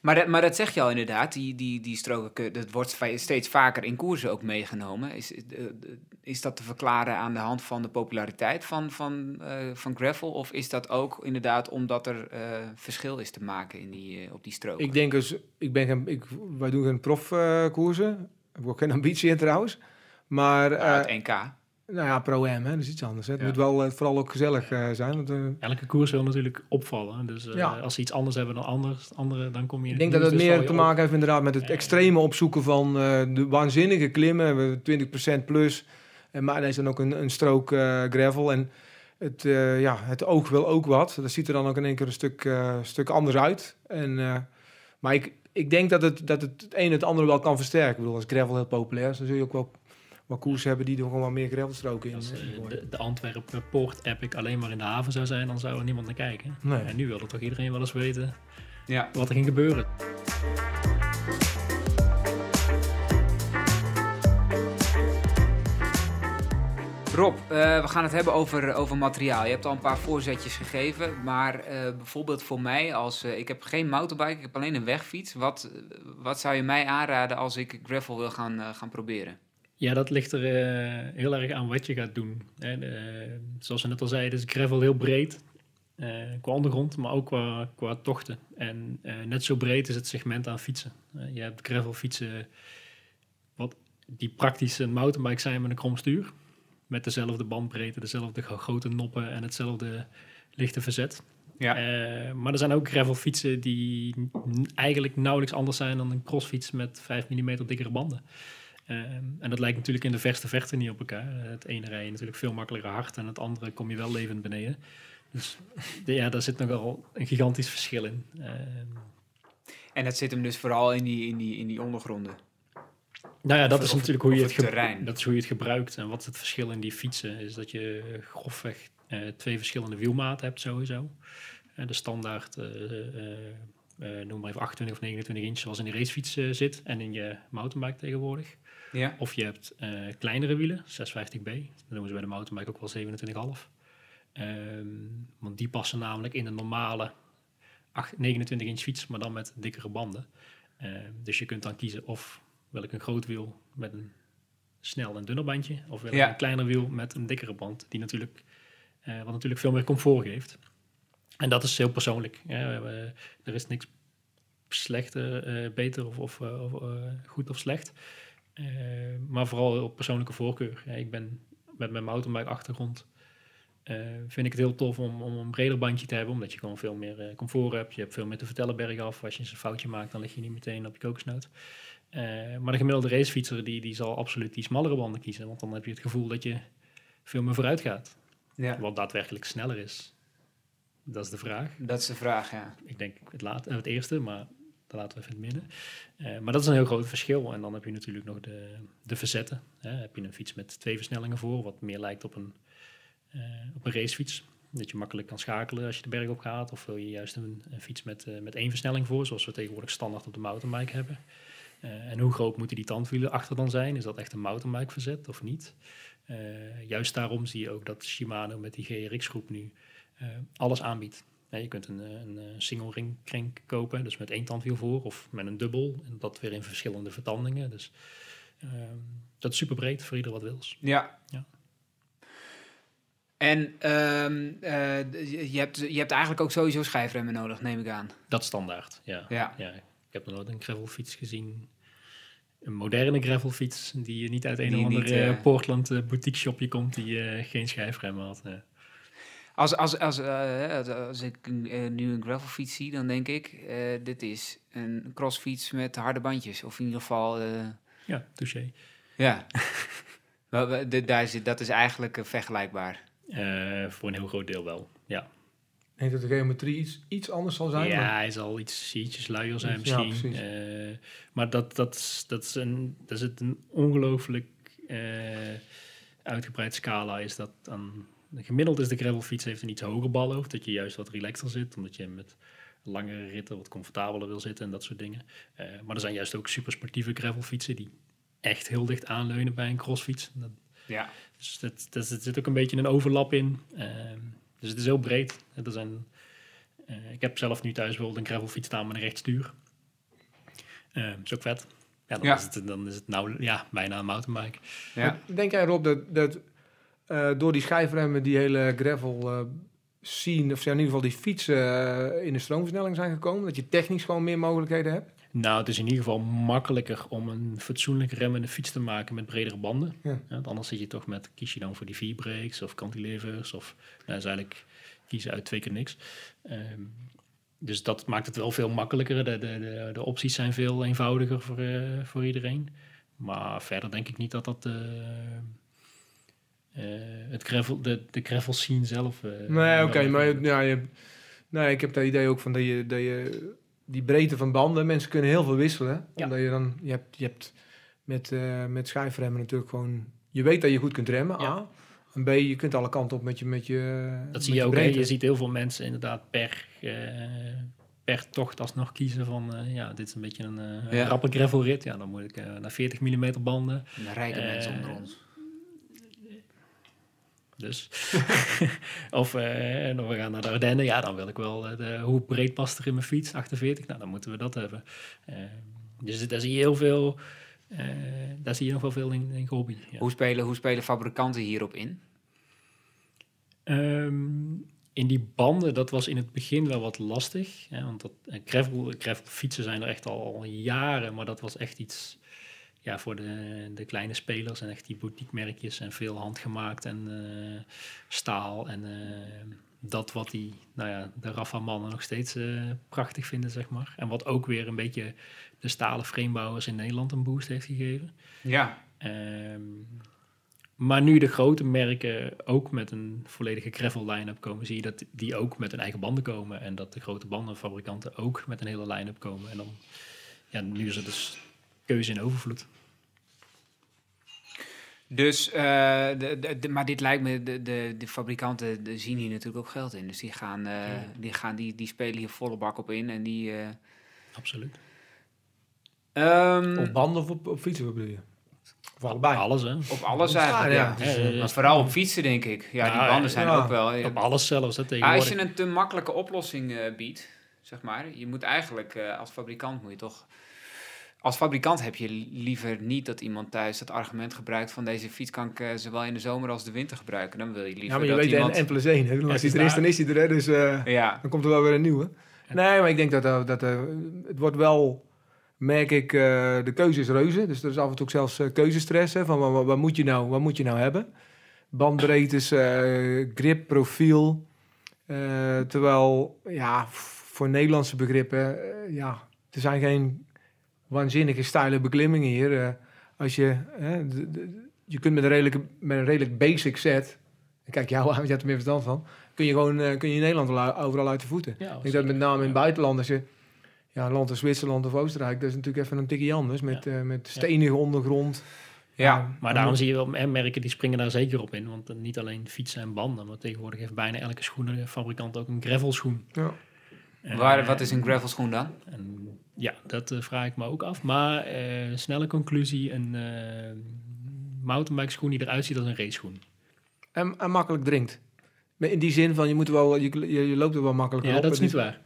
Maar dat, maar dat zeg je al inderdaad. Die, die, die stroken, dat wordt steeds vaker in koersen ook meegenomen. Is, eh, eh, is dat te verklaren aan de hand van de populariteit van, van, eh, van gravel? Of is dat ook inderdaad omdat er verschil is te maken in die, op die stroken? Ik denk dus, ik ben geen, ik, wij doen geen profkoersen. Ik heb ook geen ambitie in trouwens. Maar, Ja, het NK. Nou ja, pro-M, dat is iets anders. Hè. Het Ja. moet wel eh, vooral ook gezellig eh, zijn. Want, eh, Elke koers wil natuurlijk opvallen. Dus Ja. als ze iets anders hebben dan anders, andere, dan kom je... ik denk dat het dus meer te op. maken heeft inderdaad met het extreme opzoeken van de waanzinnige klimmen. We hebben 20% plus. En maar er is dan ook een, een strook gravel. En het, ja, het oog wil ook wat. Dat ziet er dan ook in één keer een stuk, stuk anders uit. En, maar ik, ik denk dat het, dat het het een het andere wel kan versterken. Ik bedoel, als gravel heel populair is, dan zul je ook wel wat koers hebben die er gewoon wat meer gravelstroken in Als eh, eh, de, de Antwerpen Poort Epic alleen maar in de haven zou zijn, dan zou er niemand naar kijken. Nee. En nu wilde toch iedereen wel eens weten Ja. wat er ging gebeuren. Rob, eh, we gaan het hebben over, over materiaal. Je hebt al een paar voorzetjes gegeven, maar eh, bijvoorbeeld voor mij, als eh, ik heb geen motorbike, ik heb alleen een wegfiets. Wat, wat zou je mij aanraden als ik gravel wil gaan, eh, gaan proberen? Ja, dat ligt er eh, heel erg aan wat je gaat doen. Hè, de- zoals we net al zeiden, is gravel heel breed. eh, qua ondergrond, maar ook qua, qua tochten. En eh, net zo breed is het segment aan fietsen. Je hebt gravel fietsen wat, die praktisch een mountainbike zijn met een krom stuur. Met dezelfde bandbreedte, dezelfde gro- grote noppen en hetzelfde lichte verzet. Ja. Maar er zijn ook gravelfietsen die eigenlijk nauwelijks anders zijn dan een crossfiets met 5 mm dikkere banden. Ehm, en dat lijkt natuurlijk in de verste verte niet op elkaar. Eh, Het ene rij je natuurlijk veel makkelijker hard en het andere kom je wel levend beneden. Dus de- [laughs] ja, daar zit nogal een gigantisch verschil in. Ehm, En dat zit hem dus vooral in die, in die, in die ondergronden. nou ja, dat Of- is of- natuurlijk hoe je het, dat is hoe je het gebruikt. En wat het verschil in die fietsen? Is dat je grofweg eh, twee verschillende wielmaten hebt sowieso. Eh, de standaard, noem maar even 28 of 29 inch, zoals in de racefiets zit en in je mountainbike tegenwoordig. Ja. Of je hebt eh, kleinere wielen, 650B. Dat noemen ze bij de mountainbike ook wel 27,5. Ehm, want die passen namelijk in een normale 8, 29 inch fiets, maar dan met dikkere banden. Ehm, dus je kunt dan kiezen of wil ik een groot wiel met een snel en dunner bandje, of wil ik Ja. een kleiner wiel met een dikkere band, die natuurlijk, eh, wat natuurlijk veel meer comfort geeft. En dat is heel persoonlijk. Er is niks slechter, eh, beter of, of, goed of slecht. Eh, maar vooral op persoonlijke voorkeur. Ja, ik ben met mijn mountainbike achtergrond eh, vind ik het heel tof om, om een breder bandje te hebben, omdat je gewoon veel meer eh, comfort hebt. Je hebt veel meer te vertellen bergaf. Als je eens een foutje maakt, dan lig je niet meteen op je kokosnoot. Maar de gemiddelde racefietser die, die zal absoluut die smallere banden kiezen, want dan heb je het gevoel dat je veel meer vooruit gaat. ja, Wat daadwerkelijk sneller is, dat is de vraag. dat is de vraag, ja. Ik denk het, laat, het eerste, maar laten we even het midden. Eh, maar dat is een heel groot verschil. En dan heb je natuurlijk nog de, de verzetten. Hè. Heb je een fiets met twee versnellingen voor, wat meer lijkt op een, eh, op een racefiets. Dat je makkelijk kan schakelen als je de berg op gaat. Of wil je juist een, een fiets met, eh, met één versnelling voor, zoals we tegenwoordig standaard op de mountainbike hebben. En hoe groot moeten die tandwielen achter dan zijn? Is dat echt een mountainbike verzet of niet? Juist daarom zie je ook dat Shimano met die GRX-groep nu alles aanbiedt. Ja, je kunt een, eh, een, eh, single ring crank kopen, dus met één tandwiel voor, of met een dubbel. En dat weer in verschillende vertandingen. Dus ehm, dat is super breed voor ieder wat wils. Ja. Ja. En ehm, eh, je, hebt, je hebt eigenlijk ook sowieso schijfremmen nodig, neem ik aan. Dat is standaard, ja. Ja. ja. Ik heb nog nooit een gravelfiets gezien. Een moderne gravelfiets die niet uit een Die of ander niet, eh, Portland boutique shopje komt die geen schijfremmen had. Als, als, als, eh, als, als ik eh, nu een gravelfiets zie, dan denk ik, eh, dit is een crossfiets met harde bandjes. Of in ieder geval, eh, Ja, touché. ja. [laughs] Daar zit, dat is eigenlijk vergelijkbaar. Eh, voor een heel groot deel wel, ja. Ik denk dat de geometrie iets, iets anders zal zijn. Ja, maar- hij zal iets, ietsjes luier zijn misschien. precies. Eh, maar dat, dat, is- dat is een, dat is het een ongelooflijk eh, uitgebreid scala. Is dat dan, gemiddeld is de gravelfiets heeft een iets hoger balhoofd, dat je juist wat relaxer zit, omdat je met langere ritten wat comfortabeler wil zitten en dat soort dingen. Eh, maar er zijn juist ook super sportieve gravelfietsen die echt heel dicht aanleunen bij een crossfiets. Dat, Ja. dus dat, dat, er zit ook een beetje een overlap in. Ehm, dus het is heel breed. Er zijn, eh, ik heb zelf nu thuis bijvoorbeeld een gravelfiets staan met een rechtstuur. Ehm is ook vet. Ja, dan, Ja. Is het, dan is het nou ja, bijna een mountainbike. Ja. Denk jij Rob dat, dat eh, door die schijfremmen die hele gravel eh scene, of in ieder geval die fietsen eh, in de stroomversnelling zijn gekomen? Dat je technisch gewoon meer mogelijkheden hebt? Nou, het is in ieder geval makkelijker om een fatsoenlijk remmende fiets te maken met bredere banden. Ja. want anders zit je toch met, kies je dan voor die V-brakes of cantilevers of, nou, is eigenlijk kiezen uit twee keer niks. Ehm, dus dat maakt het wel veel makkelijker. De, de, de, de opties zijn veel eenvoudiger voor, eh, voor iedereen. Maar verder denk ik niet dat dat eh, eh, het gravel, de, de gravel scene zelf... eh, Nee, oké, maar ja, je, nee, ik heb het idee ook van dat je, dat je die breedte van banden, mensen kunnen heel veel wisselen. Ja. Omdat je dan, je hebt, je hebt met, eh met schijfremmen natuurlijk gewoon, je weet dat je goed kunt remmen, Ja. A. En B, je kunt alle kanten op met je, met je Dat met zie je ook. breedte. Je ziet heel veel mensen inderdaad per, eh, per tocht alsnog kiezen van... eh, ja, dit is een beetje een, eh Ja. rappe gravelrit. Ja, dan moet ik eh, naar 40 mm banden. Rijke Eh, mensen onder ons. Dus. [laughs] of en we gaan naar de Ardennen. Ja, dan wil ik wel... eh, de, hoe breed past er in mijn fiets? 48? Nou, dan moeten we dat hebben. Eh, dus daar zie je heel veel... daar zie je nog wel veel in, in hobby. Ja. Hoe, spelen, hoe spelen fabrikanten hierop in? Ehm, in die banden, dat was in het begin wel wat lastig. Hè, want dat, gravel, gravel fietsen zijn er echt al jaren, maar dat was echt iets ja, voor de, de kleine spelers en echt die boutique merkjes en veel handgemaakt en eh, staal en eh, dat wat die, nou ja, de Rafa mannen nog steeds eh, prachtig vinden, zeg maar. En wat ook weer een beetje de stalen framebouwers in Nederland een boost heeft gegeven. Ja. Ehm, maar nu de grote merken ook met een volledige gravel line-up komen, zie je dat die ook met hun eigen banden komen. En dat de grote bandenfabrikanten ook met een hele line-up komen. En dan, ja, nu is het dus keuze in overvloed. Dus, eh, de, de, de- maar dit lijkt me, de, de, de fabrikanten de zien hier natuurlijk ook geld in. Dus die gaan, eh, die, gaan die, die spelen hier volle bak op in. En die. eh, Absoluut. ehm, Op banden of op, op fietsen, wat bedoel je? Of allebei? Alles, hè? op alles eigenlijk. Ja, Ja, ja. Ja, ja, ja. Maar vooral op fietsen, denk ik. Ja, die Ja, banden zijn ja. ook wel. Op alles zelfs, hè, tegenwoordig. als je een te makkelijke oplossing eh, biedt, zeg maar, je moet eigenlijk eh, als fabrikant moet je toch. Als fabrikant heb je li- liever niet dat iemand thuis het argument gebruikt van deze fiets kan ik zowel in de zomer als de winter gebruiken. Dan wil je liever Ja, maar je dat weet iemand... N, plus 1. Hè? het Als hij er is, dan is hij er. Hè? Dus eh, Ja, dan komt er wel weer een nieuwe. Nee, maar ik denk dat, eh, dat eh, het wordt wel, merk ik, de keuze is reuze. Dus er is af en toe ook zelfs keuzestress. Hè, van wat, moet je nou, wat moet je nou hebben? Bandbreedtes, grip, profiel. Terwijl, ja, voor Nederlandse begrippen, ja, er zijn geen waanzinnige steile beklimmingen hier. Eh, als je, hè, de- de- je kunt met een, redelijke, met een redelijk basic set, kijk jou aan, want je hebt er meer verstand van, kun je gewoon eh, kun je in Nederland overal uit de voeten. Ja, Ik denk dat met name in het Ja. buitenland, als je ja, een land als Zwitserland of Oostenrijk, dat is natuurlijk even een tikje anders. Met, eh, met stenige ondergrond. ja. Maar daarom zie je wel merken die springen daar zeker op in. Want niet alleen fietsen en banden, maar tegenwoordig heeft bijna elke schoenenfabrikant ook een gravelschoen. Ja. Waar, eh, wat is een gravelschoen dan? En ja, dat eh, vraag ik me ook af. Maar eh, snelle conclusie, een mountainbike schoen die eruit ziet als een raceschoen. En, en makkelijk drinkt. Maar In die zin van, je, moet wel, je, je, je loopt er wel makkelijk Ja, op. dat is niet waar.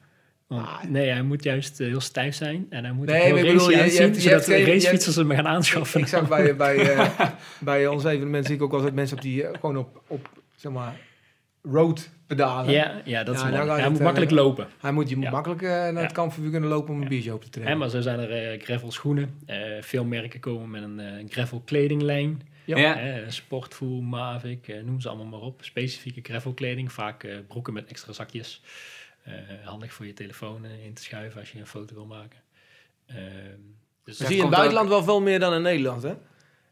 Want, Ah. nee, hij moet juist heel stijf zijn en hij moet Nee, heel ik bedoel, je- uitzien, hebt- je zodat hebt de racefietsers hem gaan aanschaffen. Ik zag bij, bij, eh, [laughs] bij ons evenement zie ik ook dat mensen op die, gewoon op, op zeg maar, road pedalen. ja, ja, dat is Ja, Hij het, moet eh, makkelijk lopen. Hij moet, je moet Ja. makkelijk eh, naar Ja. het kampvuur kunnen lopen om een Ja. biertje open te trekken. maar zo zijn er eh gravel schoenen. Eh, veel merken komen met een eh, gravel kledinglijn. Ja. Ja. Eh, Sportvoer, Mavic, noem ze allemaal maar op. Specifieke gravel kleding. Vaak eh, broeken met extra zakjes. Eh, handig voor je telefoon in te schuiven als je een foto wil maken. Ehm, dus Dat zie je in het buitenland wel veel meer dan in Nederland, hè?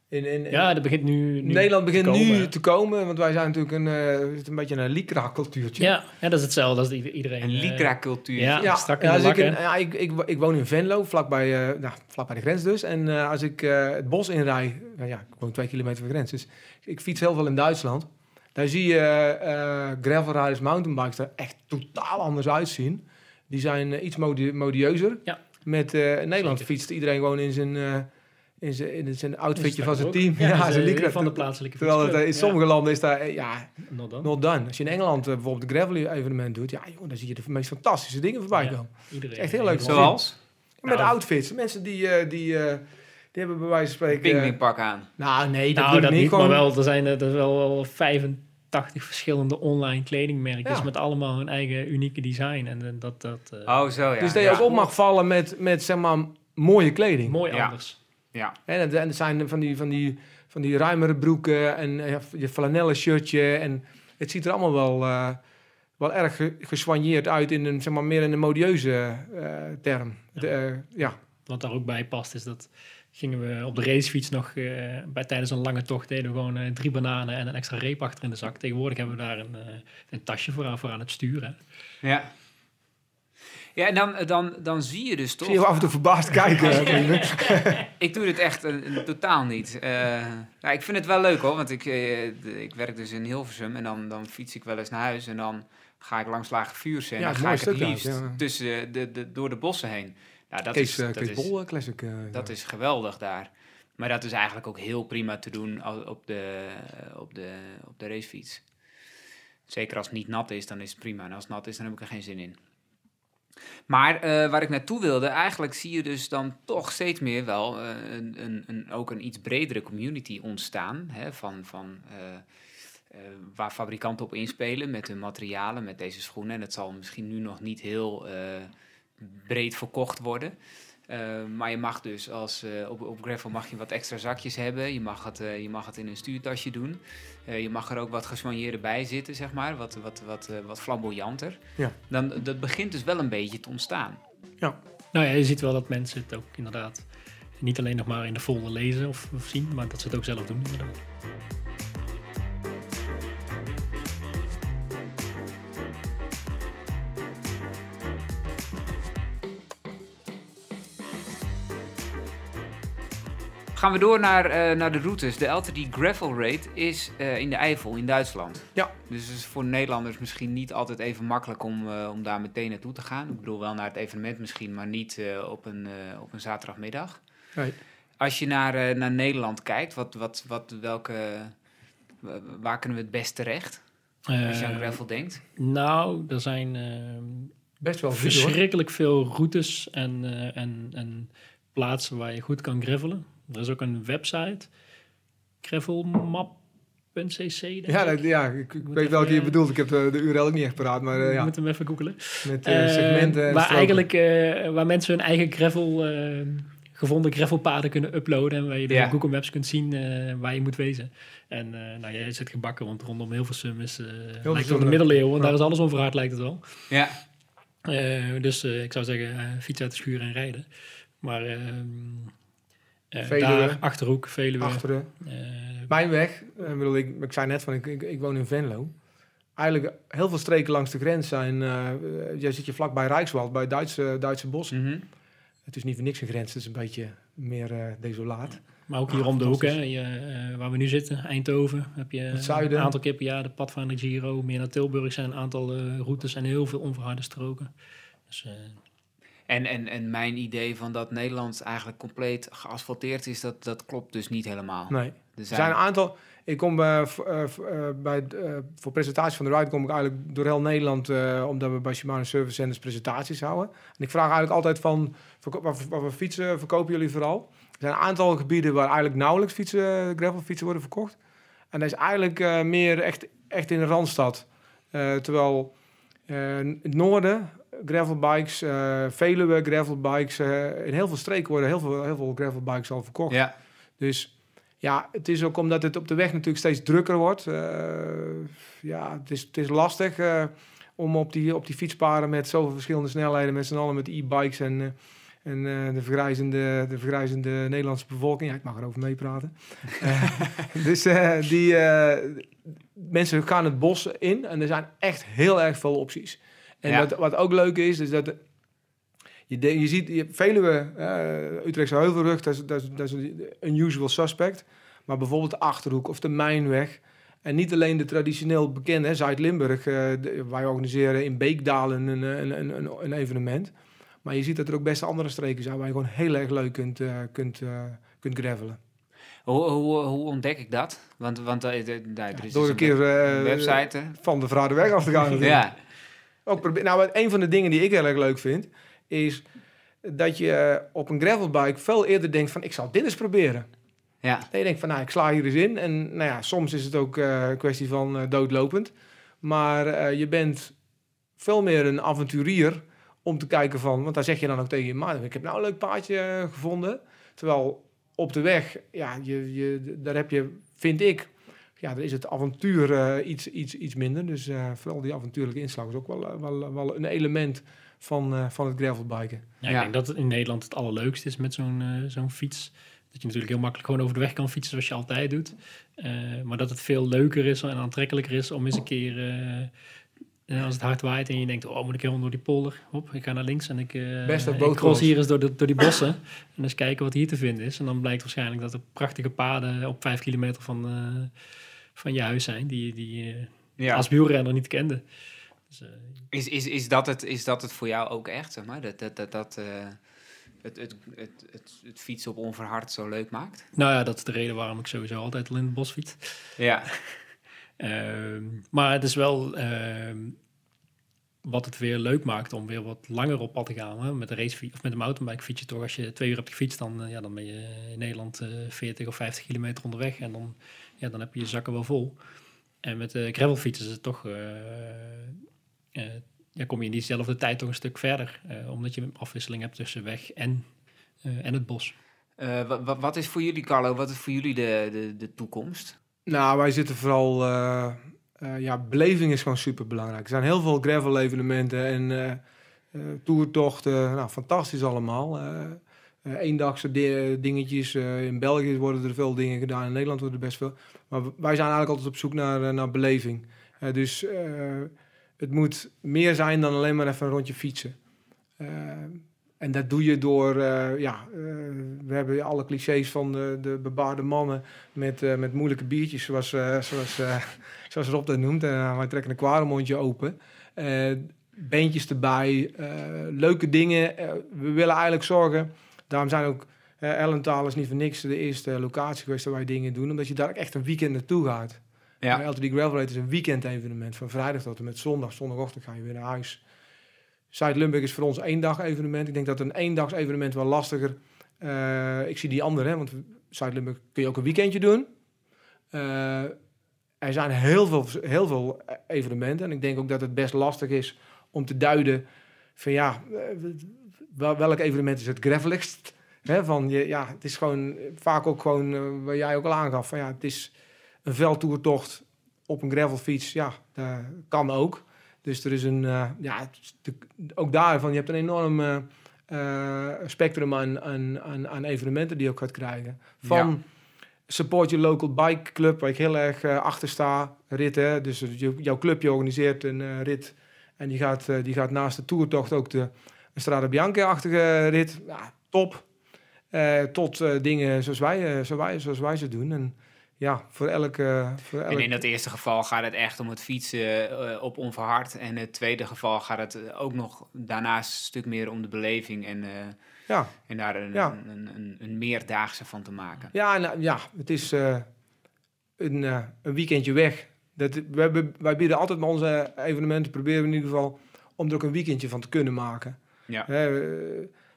In, in, in- ja, dat begint nu, nu Nederland begint te komen, nu te komen, want wij zijn natuurlijk een, eh, een beetje een lycra-cultuurtje. Ja, ja, dat is hetzelfde als iedereen. Een eh, lycra-cultuur. ja. Ja, strak in ja, de als ik, in- ja ik, ik, ik woon in Venlo, vlakbij, eh nou, vlakbij de grens dus. En eh, als ik eh, het bos inrij, nou ja, ik woon twee kilometer van de grens, dus ik fiets heel veel in Duitsland. Daar zie je eh gravelrijders, mountainbikes er echt totaal anders uitzien. die zijn iets modi modeuzer. Ja. Met eh, in Nederland Zeker. fietst iedereen gewoon in zijn, eh, in zijn, in zijn outfitje van zijn ook. team. Ja, [laughs] Ja, zijn eh, lycra- van de plaatselijke Terwijl het, eh, in sommige landen is daar, eh, ja, not done. not done. Als je in Engeland bijvoorbeeld een gravel evenement doet, ja, joh, dan zie je de meest fantastische dingen voorbij komen. Iedereen. Echt heel leuk. Zoals? Met Nou, outfits. Mensen die, eh, die, eh, die hebben bij wijze van Een spreken... pingwingpak aan. nou, nee, dat Nou, doe dat ik niet. Gewoon, maar wel, er zijn er, wel, wel 85 verschillende online kledingmerkjes Ja. met allemaal hun eigen unieke design. En, dat, dat eh, Oh, zo ja. dus dat je ja. ook op mag vallen met, met zeg maar, mooie kleding. mooi Ja. anders. Ja. En het, en het zijn van die, van die, van die ruimere broeken en eh, je flanellen shirtje. En het ziet er allemaal wel, eh, wel erg ge- gesoigneerd uit in een, zeg maar, meer in een modieuze eh, term. De, eh, ja. Wat daar ook bij past is dat gingen we op de racefiets nog bij, tijdens een lange tocht deden we gewoon drie bananen en een extra reep achter in de zak. Tegenwoordig hebben we daar een, een tasje voor aan, voor aan het sturen. Ja. Ja, en dan, dan, dan zie je dus toch... zie je af en toe verbaasd kijken. [laughs] Ik doe dit echt eh, totaal niet. Eh, nou, ik vind het wel leuk hoor, want ik, eh, ik werk dus in Hilversum en dan, dan fiets ik wel eens naar huis en dan ga ik langs Lage Vuursche en Ja, dan ga ik het liefst ja. tussen de, de, door de bossen heen. Nou, dat Kees, is, dat Kees Bol Classic. dat ja. is geweldig daar. Maar dat is eigenlijk ook heel prima te doen op de, op de, op de racefiets. Zeker als het niet nat is, dan is het prima. En als het nat is, dan heb ik er geen zin in. Maar eh, waar ik naartoe wilde, eigenlijk zie je dus dan toch steeds meer wel eh, een, een, een, ook een iets bredere community ontstaan. Hè, van, van, eh, waar fabrikanten op inspelen met hun materialen, met deze schoenen. En het zal misschien nu nog niet heel breed verkocht worden. Eh, maar je mag dus als eh, op, op gravel mag je wat extra zakjes hebben. Je mag het, eh, je mag het in een stuurtasje doen. Eh, je mag er ook wat geswanjeerder bij zitten, zeg maar. Wat, wat, wat, eh, wat flamboyanter. Ja. Dan, dat begint dus wel een beetje te ontstaan. Nou ja, je ziet wel dat mensen het ook inderdaad niet alleen nog maar in de folder lezen of, of zien, maar dat ze het ook zelf doen. inderdaad. Gaan we door naar, eh, naar de routes. De LTD Gravel Raid is eh, in de Eifel in Duitsland. Ja. Dus het is voor Nederlanders misschien niet altijd even makkelijk om, eh, om daar meteen naartoe te gaan. Ik bedoel wel naar het evenement misschien, maar niet eh, op, een, eh, op een zaterdagmiddag. Nee. Als je naar, eh, naar Nederland kijkt, wat, wat, wat, welke, wa- waar kunnen we het best terecht? Als je aan gravel denkt. nou, er zijn Best wel veel hoor. verschrikkelijk veel routes en, eh, en, en plaatsen waar je goed kan gravelen. Er is ook een website, gravelmap.cc. denk Ja, dat, ja, ik, weet welke je bedoelt. Ik heb de, de URL ook niet echt paraat, maar Je ja, moet hem even googelen. met eh, Eh, segmenten en waar eigenlijk waar mensen hun eigen gravel gevonden gravelpaden kunnen uploaden en waar je Ja. op Google Maps kunt zien waar je moet wezen. En nou, jij zit gebakken, want rondom Hilversum is eh lijkt het op de middeleeuwen. ja. Daar is alles onverhard, lijkt het wel. Ja, dus ik zou zeggen, eh fiets uit de schuur en rijden. Maar ehm, eh, Veluwe. daar, Achterhoek, Veluwe. Achteren. eh, Mijn weg, eh, bedoel, ik, ik zei net van, ik, ik, ik woon in Venlo. Eigenlijk heel veel streken langs de grens zijn, eh eh, jij zit je vlakbij Rijkswald, bij Duitse, Duitse bossen. mhm. Het is niet voor niks een grens, het is een beetje meer eh, desolaat. maar ook hier Ah, om de hoek, hè, je, eh, waar we nu zitten, Eindhoven, heb je Het zuiden. een aantal keer per jaar de pad van de Giro. Meer naar Tilburg zijn een aantal eh, routes en heel veel onverharde stroken. Dus, eh, En, en, en mijn idee van dat Nederland eigenlijk compleet geasfalteerd is, dat, dat klopt dus niet helemaal. Nee. Er Er zijn een aantal. Ik kom bij, eh, v- eh, bij eh, voor presentatie van de ride kom ik eigenlijk door heel Nederland, eh, omdat we bij Shimano Service Centers presentaties houden. En ik vraag eigenlijk altijd van, verko- wat, fietsen verkopen jullie vooral? Er zijn een aantal gebieden waar eigenlijk nauwelijks fietsen, gravelfietsen worden verkocht. En dat is eigenlijk eh, meer echt, echt in de Randstad. Eh, terwijl eh, het noorden gravelbikes, eh Veluwe gravelbikes, eh in heel veel streken worden heel veel, heel veel gravelbikes al verkocht. Ja, Dus ja, het is ook omdat het op de weg natuurlijk steeds drukker wordt. Eh, ja, het is, het is lastig om op die, op die fietspaden met zoveel verschillende snelheden, met z'n allen met e-bikes en, en de, vergrijzende, de vergrijzende Nederlandse bevolking. Ja, ik mag erover meepraten. [laughs] Dus die mensen gaan het bos in en er zijn echt heel erg veel opties. En Ja. wat, wat ook leuk is, is dat je, de- je ziet, je, Veluwe, eh Utrechtse Heuvelrug, dat is, dat, is, dat is een unusual suspect. Maar bijvoorbeeld de Achterhoek of de Mijnweg. En niet alleen de traditioneel bekende, Zuid-Limburg. de- wij organiseren in Beekdalen een, een, een, een, evenement. Maar je ziet dat er ook best andere streken zijn waar je gewoon heel erg leuk kunt, eh, kunt, eh, kunt gravelen. Hoe, hoe, hoe ontdek ik dat? Want, want er is Door dus een keer web- website. van de Vradenweg af te gaan. [laughs] natuurlijk. Ja, Ook probeer, nou, een van de dingen die ik heel erg leuk vind, is dat je op een gravelbike veel eerder denkt van ik zal dit eens proberen. ja, Dat je denkt van nou ik sla hier eens in. En nou ja, soms is het ook eh, een kwestie van eh, doodlopend. Maar eh, je bent veel meer een avonturier om te kijken van, want daar zeg je dan ook tegen je maat, ik heb nou een leuk paadje gevonden. Terwijl op de weg, ja, je, je, daar heb je, vind ik, ja, daar is het avontuur eh, iets, iets, iets minder. Dus eh, vooral die avontuurlijke inslag is ook wel, eh, wel, wel een element van, eh, van het gravelbiken. Ja, Ja. Ik denk dat het in Nederland het allerleukste is met zo'n zo'n fiets. Dat je natuurlijk heel makkelijk gewoon over de weg kan fietsen zoals je altijd doet. Eh, maar dat het veel leuker is en aantrekkelijker is om eens een keer... eh, als het hard waait en je denkt, oh, moet ik helemaal door die polder? Hop, ik ga naar links en ik, eh Best ik cross hier eens door, de, door die bossen. en eens kijken wat hier te vinden is. En dan blijkt waarschijnlijk dat er prachtige paden op vijf kilometer van, eh, van je huis zijn... die, die je ja. als wielrenner niet kende. Dus, eh, Is, is, is, dat het, is dat het voor jou ook echt, zeg maar? Dat, dat, dat, dat eh, het, het, het, het, het fietsen op onverhard zo leuk maakt? nou ja, dat is de reden waarom ik sowieso altijd al in het bos fiets. Ja, maar het is wel ehm, wat het weer leuk maakt om weer wat langer op pad te gaan. Hè? Met een racefiets of met een mountainbike fiets je toch. Als je twee uur hebt gefietst, dan, eh, ja, dan ben je in Nederland eh 40 of 50 kilometer onderweg. En dan, ja, dan heb je je zakken wel vol. En met de gravelfiets is het toch... eh, eh, ja, kom je in diezelfde tijd toch een stuk verder. eh, omdat je afwisseling hebt tussen weg en, eh, en het bos. Eh, wa- wa- wat is voor jullie, Carlo, wat is voor jullie de, de, de toekomst? Nou, wij zitten vooral... eh, eh, ja, beleving is gewoon super belangrijk. Er zijn heel veel gravel evenementen en eh toertochten. Nou, fantastisch allemaal. Eendagse di- dingetjes. In België worden er veel dingen gedaan. In Nederland worden er best veel. Maar wij zijn eigenlijk altijd op zoek naar, naar beleving. Dus het moet meer zijn dan alleen maar even een rondje fietsen. En dat doe je door, eh, ja, eh, we hebben alle clichés van de, de bebaarde mannen met, eh, met moeilijke biertjes, zoals, zoals, [laughs] zoals Rob dat noemt. En wij trekken een kwaremondje open. Beentjes erbij, leuke dingen. We willen eigenlijk zorgen, daarom zijn ook Ellentaal is niet voor niks de eerste locatie geweest waar wij dingen doen, omdat je daar echt een weekend naartoe gaat. Ja. LTD Gravel Race is een weekend evenement. Van vrijdag tot en met zondag. Zondagochtend ga je weer naar huis. Zuid-Limburg is voor ons één dag evenement. Ik denk dat een eendags evenement wel lastiger... eh, ik zie die andere, hè, want Zuid-Limburg kun je ook een weekendje doen. Eh, er zijn heel veel, heel veel evenementen. En ik denk ook dat het best lastig is om te duiden van ja, eh, wel- welk evenement is het graveligst? Van ja, het is gewoon vaak ook gewoon, waar jij ook al aangaf, van ja, het is een veldtoertocht op een gravelfiets, ja, dat kan ook. Dus er is een, eh, ja, ook daarvan, je hebt een enorm eh, spectrum aan, aan, aan, evenementen die je ook gaat krijgen. Van support your local bike club, waar ik heel erg eh, achter sta, ritten. Dus je, jouw clubje organiseert een rit en die gaat, die gaat naast de toertocht ook de Strada Bianca-achtige rit. Ja, top. Tot dingen zoals wij, zoals, wij, zoals wij ze doen. En ja, voor elke... voor En in dat eerste geval gaat het echt om het fietsen eh, op onverhard. En in het tweede geval gaat het eh, ook nog daarnaast een stuk meer om de beleving en, eh, ja, en daar een, Ja. een, een, een meerdaagse van te maken. ja, nou, ja, het is een, een weekendje weg. Dat, we hebben, wij bieden altijd met onze evenementen, proberen we in ieder geval, om er ook een weekendje van te kunnen maken. Ja. Hè,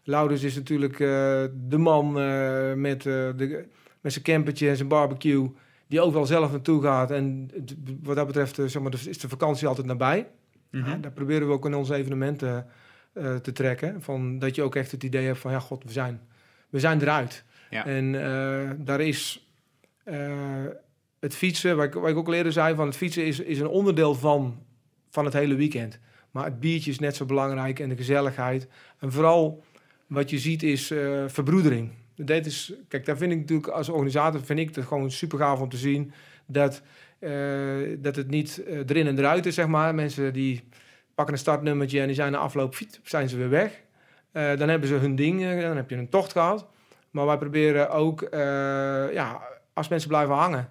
Laurens is natuurlijk de man met, de, met zijn campertje en zijn barbecue, die overal zelf naartoe gaat. En wat dat betreft eh, zeg maar, is de vakantie altijd nabij. Mhm. Ja, daar proberen we ook in onze evenementen eh, te trekken. Van, dat je ook echt het idee hebt van, ja god, we zijn, we zijn eruit. Ja. En eh, daar is eh, het fietsen, waar ik, waar ik ook al eerder zei, van het fietsen is, is een onderdeel van, van het hele weekend. Maar het biertje is net zo belangrijk en de gezelligheid. En vooral wat je ziet is eh, verbroedering. Dat is, kijk, daar vind ik natuurlijk als organisator vind ik het gewoon super gaaf om te zien dat, eh, dat het niet eh, erin en eruit is, zeg maar. Mensen die pakken een startnummertje en die zijn na afloop fiet, zijn ze weer weg. Eh, dan hebben ze hun ding, dan heb je een tocht gehad. Maar wij proberen ook, ja, als mensen blijven hangen,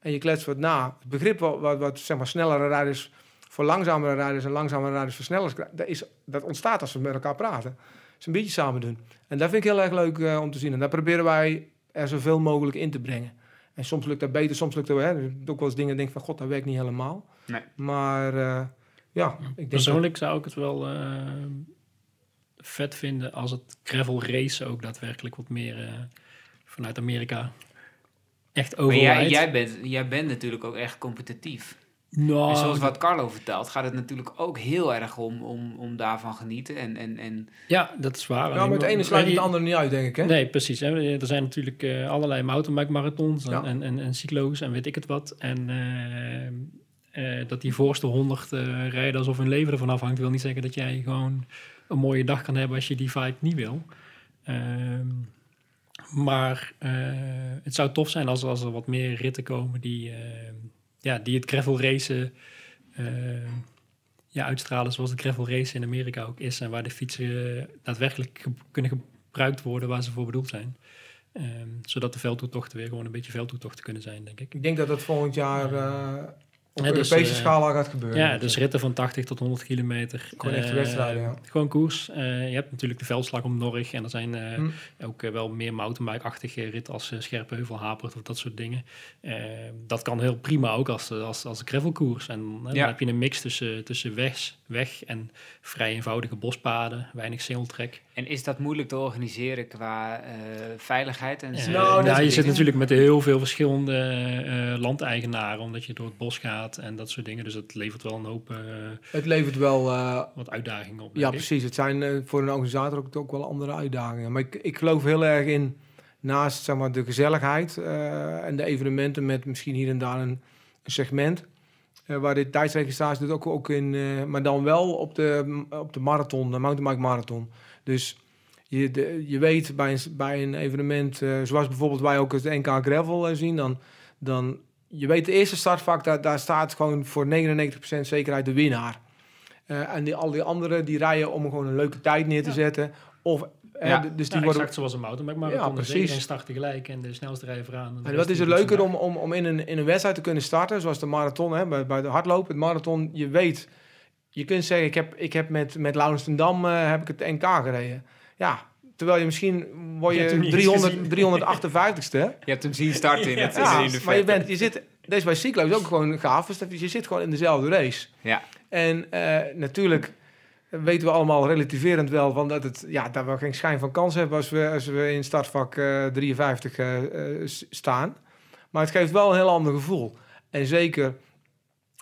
en je kletst wat na. Het begrip wat, wat, zeg maar, snellere rijders voor langzamere rijders en langzamere rijders voor snellere dat, is, dat ontstaat als we met elkaar praten. Een beetje samen doen. En dat vind ik heel erg leuk eh, om te zien. En daar proberen wij er zoveel mogelijk in te brengen. En soms lukt dat beter, soms lukt dat wel. Hè. ook wel eens dingen denk van, god, dat werkt niet helemaal. Nee. Maar uh, ja, ik denk Persoonlijk zou ik het wel uh, vet vinden als het gravel race ook daadwerkelijk wat meer uh, vanuit Amerika echt over. Jij, jij, bent, jij bent natuurlijk ook echt competitief. Nou, en zoals wat Carlo vertelt, gaat het natuurlijk ook heel erg om, om, om daarvan genieten. En, en, en... Ja, dat is waar. Ja, maar het ene sluit het andere niet uit, denk ik. Hè? Nee, precies. Hè? Er zijn natuurlijk uh, allerlei mountainbike marathons en, en, en, en, cyclo's en weet ik het wat. En uh, uh, dat die voorste honderd rijden alsof hun leven ervan afhangt, wil niet zeggen dat jij gewoon een mooie dag kan hebben als je die vibe niet wil. Ehm, maar het zou tof zijn als, als er wat meer ritten komen die ja, die het gravel racen uh, ja, uitstralen zoals het gravel race in Amerika ook is. En waar de fietsen daadwerkelijk kunnen gebruikt worden waar ze voor bedoeld zijn. Um, zodat de veldtoetochten weer gewoon een beetje veldtoetochten kunnen zijn, denk ik. Ik denk dat dat volgend jaar uh, op ja, dus, Europese uh, schaal gaat gebeuren. Ja, dus ritten van 80 tot 100 kilometer. Gewoon echt wedstrijden, ja. Gewoon koers. Uh, je hebt natuurlijk de veldslag om Norg en er zijn hm. ook wel meer mountainbike-achtige ritten als Scherpenheuvel, Hapert of dat soort dingen. dat kan heel prima ook als, als, als gravelkoers. En ja. dan heb je een mix tussen, tussen weg, weg en vrij eenvoudige bospaden, weinig singeltrek. En is dat moeilijk te organiseren qua veiligheid? En nou, nou, je dingen? zit natuurlijk met heel veel verschillende landeigenaren, omdat je door het bos gaat en dat soort dingen. Dus het levert wel een hoop... Uh, het levert wel... Uh, wat uitdagingen op. Ja, precies. Het zijn uh, voor een organisator ook, ook wel andere uitdagingen. Maar ik, ik geloof heel erg in, naast zeg maar, de gezelligheid en de evenementen met misschien hier en daar een, een segment... waar dit tijdsregistratie doet ook, ook in... maar dan wel op de, op de marathon, de mountainbike marathon. Dus... Je, de, je weet bij een, bij een evenement, zoals bijvoorbeeld wij ook het NK Gravel zien, dan, dan je weet, de eerste startvak, daar, daar staat gewoon voor 99% zekerheid de winnaar. Uh, en die, al die anderen, die rijden om gewoon een leuke tijd neer te zetten. Of, ja. dus die nou, worden... exact zoals een mountainbike maar ja, precies. Iedereen start tegelijk en de snelste rijden vooraan. En, wat is het leuker om, om, om in, een, in een wedstrijd te kunnen starten, zoals de marathon, hè, bij, bij de hardlopen, het marathon, je weet... Je kunt zeggen, ik heb, ik heb met, met Laurens ten Dam uh, heb ik het NK gereden. Ja, Terwijl je misschien word je, je 300, 358ste. [laughs] Je hebt hem zien starten in het ja, in de maar je, bent, je zit, deze bij Cyclo is ook gewoon gaaf. Dus je zit gewoon in dezelfde race. Ja. En uh, natuurlijk weten we allemaal relativerend wel van dat, het, ja, dat we geen schijn van kans hebben als we, als we in startvak uh, 53 uh, staan. Maar het geeft wel een heel ander gevoel. En zeker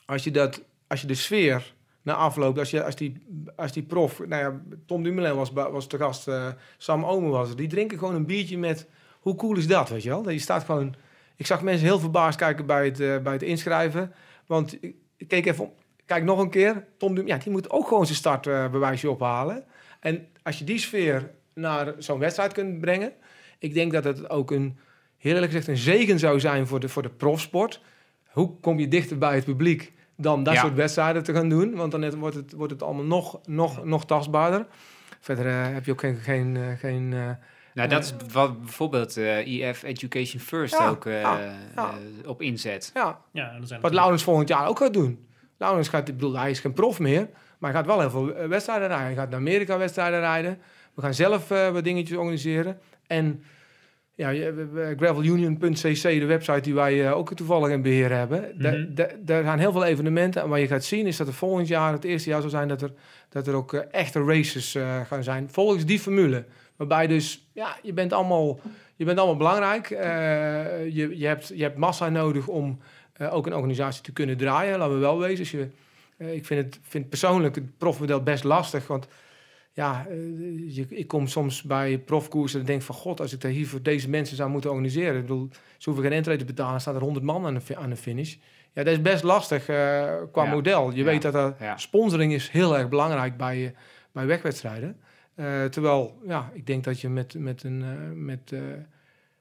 als je, dat, als je de sfeer na afloop, als, je, als, die, als die prof, nou ja, Tom Dumoulin was, was te gast, uh, Sam Omen was die drinken gewoon een biertje met, hoe cool is dat, weet je wel? Dat je staat gewoon, ik zag mensen heel verbaasd kijken bij het, uh, bij het inschrijven, want ik keek even, kijk nog een keer, Tom Dumoulin, ja, die moet ook gewoon zijn startbewijsje uh, ophalen. En als je die sfeer naar zo'n wedstrijd kunt brengen, ik denk dat het ook een, heel eerlijk gezegd, een zegen zou zijn voor de, voor de profsport. Hoe kom je dichter bij het publiek? Dan dat soort wedstrijden te gaan doen. Want dan wordt het, wordt het allemaal nog, nog, nog tastbaarder. Verder uh, heb je ook geen... geen, uh, geen uh, nou, dat is wat bijvoorbeeld EF Education First ja, ook ja, ja. op inzet. Ja, ja wat Laurens volgend jaar ook gaat doen. Laurens gaat, ik bedoel, hij is geen prof meer, maar hij gaat wel heel veel wedstrijden rijden. Hij gaat naar Amerika wedstrijden rijden. We gaan zelf wat dingetjes organiseren. En ja, gravelunion.cc, de website die wij uh, ook toevallig in beheer hebben. Mm Daar zijn heel veel evenementen. En wat je gaat zien is dat er volgend jaar, het eerste jaar zal zijn, dat er, dat er ook uh, echte races uh, gaan zijn. Volgens die formule. Waarbij dus, ja, je bent allemaal, je bent allemaal belangrijk. je, je, hebt, je hebt massa nodig om ook een organisatie te kunnen draaien. Laten we wel wezen. Dus je, ik vind het vind persoonlijk het profmodel best lastig. Want ja, eh, ik kom soms bij profkoersen en denk van... God, als ik daar hier voor deze mensen zou moeten organiseren... Ik bedoel, ze hoeven geen entree te betalen, staat er 100 man aan de, aan de finish. Ja, dat is best lastig uh, qua model. Je weet dat er, sponsoring is heel erg belangrijk bij, bij wegwedstrijden. Uh, terwijl, ja, ik denk dat je met, met, een, uh, met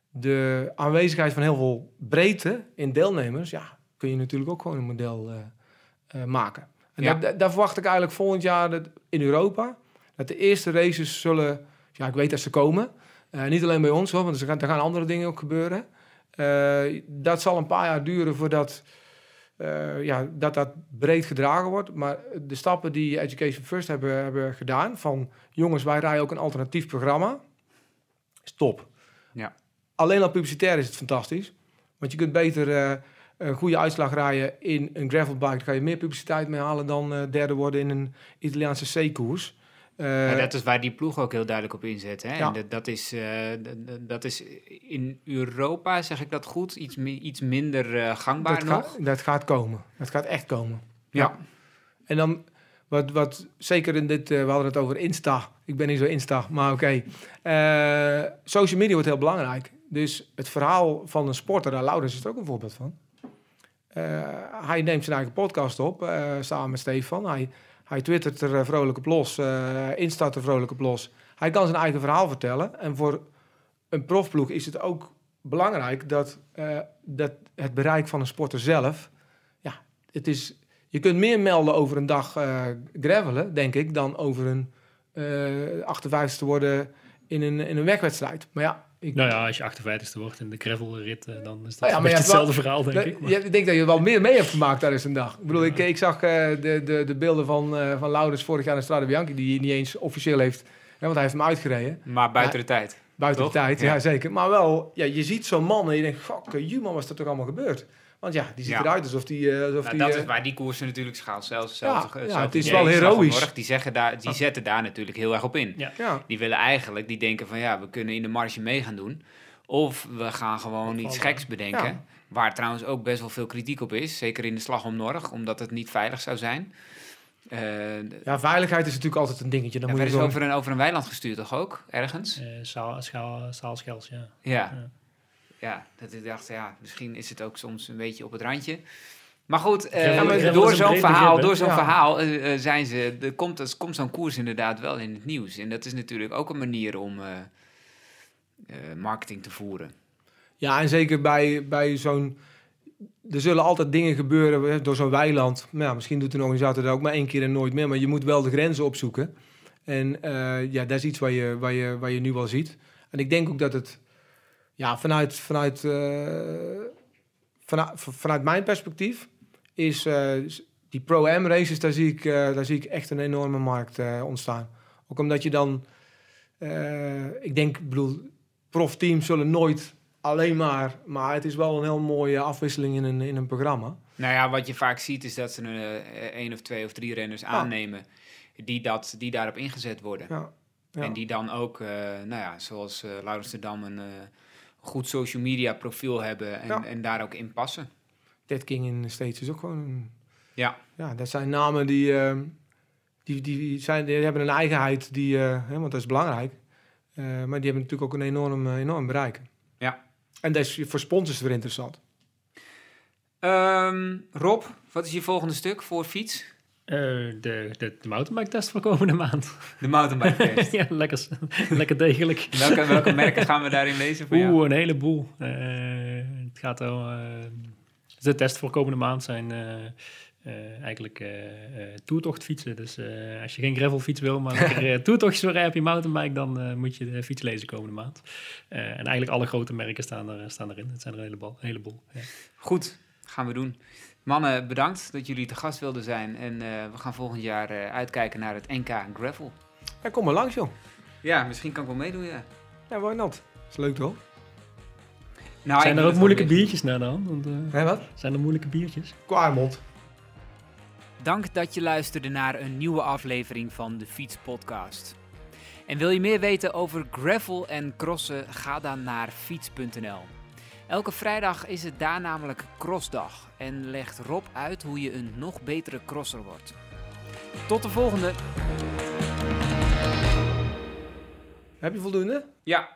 de aanwezigheid van heel veel breedte in deelnemers... ja, kun je natuurlijk ook gewoon een model maken. En daar, daar verwacht ik eigenlijk volgend jaar in Europa dat de eerste races zullen, ja, ik weet dat ze komen. Uh, niet alleen bij ons hoor, want er gaan, er gaan andere dingen ook gebeuren. Eh, dat zal een paar jaar duren voordat eh, ja, dat, dat breed gedragen wordt. Maar de stappen die Education First hebben, hebben gedaan, van jongens, wij rijden ook een alternatief programma, is top. Ja. Alleen al publicitair is het fantastisch. Want je kunt beter eh, een goede uitslag rijden in een gravelbike. Daar ga je meer publiciteit mee halen dan eh, derde worden in een Italiaanse C-koers. Ja, dat is waar die ploeg ook heel duidelijk op inzet. Hè? Ja. En dat, dat, is, eh, dat is in Europa, zeg ik dat goed, iets, mi- iets minder eh, gangbaar dat, nog. gaat, dat gaat komen. Dat gaat echt komen. Ja. En dan, wat, wat zeker in dit, we hadden het over Insta. Ik ben niet zo Insta, maar oké. Social media wordt heel belangrijk. Dus het verhaal van een sporter, daar Laurens is er ook een voorbeeld van. Hij neemt zijn eigen podcast op, samen met Stefan. Hij, hij twittert er eh, vrolijk op los, eh instart er vrolijk op los. Hij kan zijn eigen verhaal vertellen. En voor een profploeg is het ook belangrijk dat, eh, dat het bereik van een sporter zelf... Ja, het is, je kunt meer melden over een dag gravelen, denk ik, dan over een eh 58ste worden in een, in een wegwedstrijd. Maar ja, ik, Nou ja, als je 58ste wordt in de gravelrit, eh, dan is dat ja, maar wel- hetzelfde verhaal, denk dat- ik. maar- ik denk dat je wel meer mee hebt gemaakt tijdens een dag. Ik bedoel, Ja. ik, ik zag eh, de, de, de beelden van, eh van Laurens vorig jaar in de Strade Bianchi, die hij niet eens officieel heeft, hè, want hij heeft hem uitgereden. Maar buiten de tijd. Buiten Toch? de tijd, ja. Ja. zeker. Maar wel, ja, je ziet zo'n man en je denkt, fuck, man, was dat toch allemaal gebeurd? Want ja, die ziet Ja. eruit alsof die... eh, alsof Nou, die dat eh, is waar die koersen natuurlijk schaalt. Zelfs, Ja, zelfs, ja, zelfs het is wel de Slag om heroïs. Norg, die, zeggen daar, die zetten daar natuurlijk heel erg op in. Ja. ja, Die willen eigenlijk, die denken van ja, we kunnen in de marge mee gaan doen. Of we gaan gewoon iets geks bedenken. Ja. Waar trouwens ook best wel veel kritiek op is. Zeker in de slag om Norg, omdat het niet veilig zou zijn. Eh ja, veiligheid is natuurlijk altijd een dingetje. Dan er moet je is gewoon... over een, over een weiland gestuurd, toch ook? Ergens? Eh, schaal, Saalschels, ja. Ja. Ja. Ja, dat ik dacht, ja, misschien is het ook soms een beetje op het randje. Maar goed, eh, door zo'n verhaal, door zo'n Ja. verhaal zijn ze, er komt, er komt zo'n koers inderdaad wel in het nieuws. En dat is natuurlijk ook een manier om eh, eh, marketing te voeren. Ja, en zeker bij, bij zo'n... Er zullen altijd dingen gebeuren door zo'n weiland. Nou, ja, misschien doet een organisator dat ook maar één keer en nooit meer. Maar je moet wel de grenzen opzoeken. En eh, ja, dat is iets waar je, waar, je, waar je nu wel ziet. En ik denk ook dat het... Ja, vanuit, vanuit, eh, vanuit, vanuit mijn perspectief is eh, die Pro-Am races, daar zie, ik, eh, daar zie ik echt een enorme markt ontstaan. Ook omdat je dan... ik denk, bedoel, profteams zullen nooit alleen maar... Maar het is wel een heel mooie afwisseling in een, in een programma. Nou ja, wat je vaak ziet is dat ze een één of twee of drie renners aannemen die, dat, die daarop ingezet worden. Ja, ja. En die dan ook, nou ja, zoals eh Laurens de Dam, een goed social media profiel hebben en, Ja. en daar ook in passen. Dead King in de States is ook gewoon... Een, Ja. ja, dat zijn namen die, eh, die, die, zijn, die hebben een eigenheid, die, eh, hè, want dat is belangrijk. Eh, maar die hebben natuurlijk ook een enorm, eh, enorm bereik. Ja. En dat is voor sponsors weer interessant. Ehm, Rob, wat is je volgende stuk voor fiets? Eh, de, de, de mountainbike test voor komende maand. [laughs] De mountainbike test. [laughs] ja, lekker, lekker degelijk. [laughs] welke, welke merken gaan we daarin lezen voor jou? Oeh, een heleboel. Eh, het gaat al. eh, de test voor komende maand zijn eigenlijk toertochtfietsen. Dus als je geen gravelfiets wil, maar uh, toertochtjes wil rijden op je mountainbike, dan moet je de fiets lezen komende maand. En eigenlijk alle grote merken staan, er, staan erin. Het zijn er een heleboel. heleboel ja. Goed, gaan we doen. Mannen, bedankt dat jullie te gast wilden zijn. En eh, we gaan volgend jaar eh, uitkijken naar het NK Gravel. Ja, kom maar langs, joh. Ja, misschien kan ik wel meedoen, ja. Ja, why not? Is leuk, toch? Nou, zijn er ook moeilijke biertjes naar dan? Want, eh, Hé, wat? zijn er moeilijke biertjes? Kwarmond. Dank dat je luisterde naar een nieuwe aflevering van de Fiets Podcast. En wil je meer weten over gravel en crossen? Ga dan naar fiets.nl. Elke vrijdag is het daar namelijk crossdag en legt Rob uit hoe je een nog betere crosser wordt. Tot de volgende. Heb je voldoende? Ja,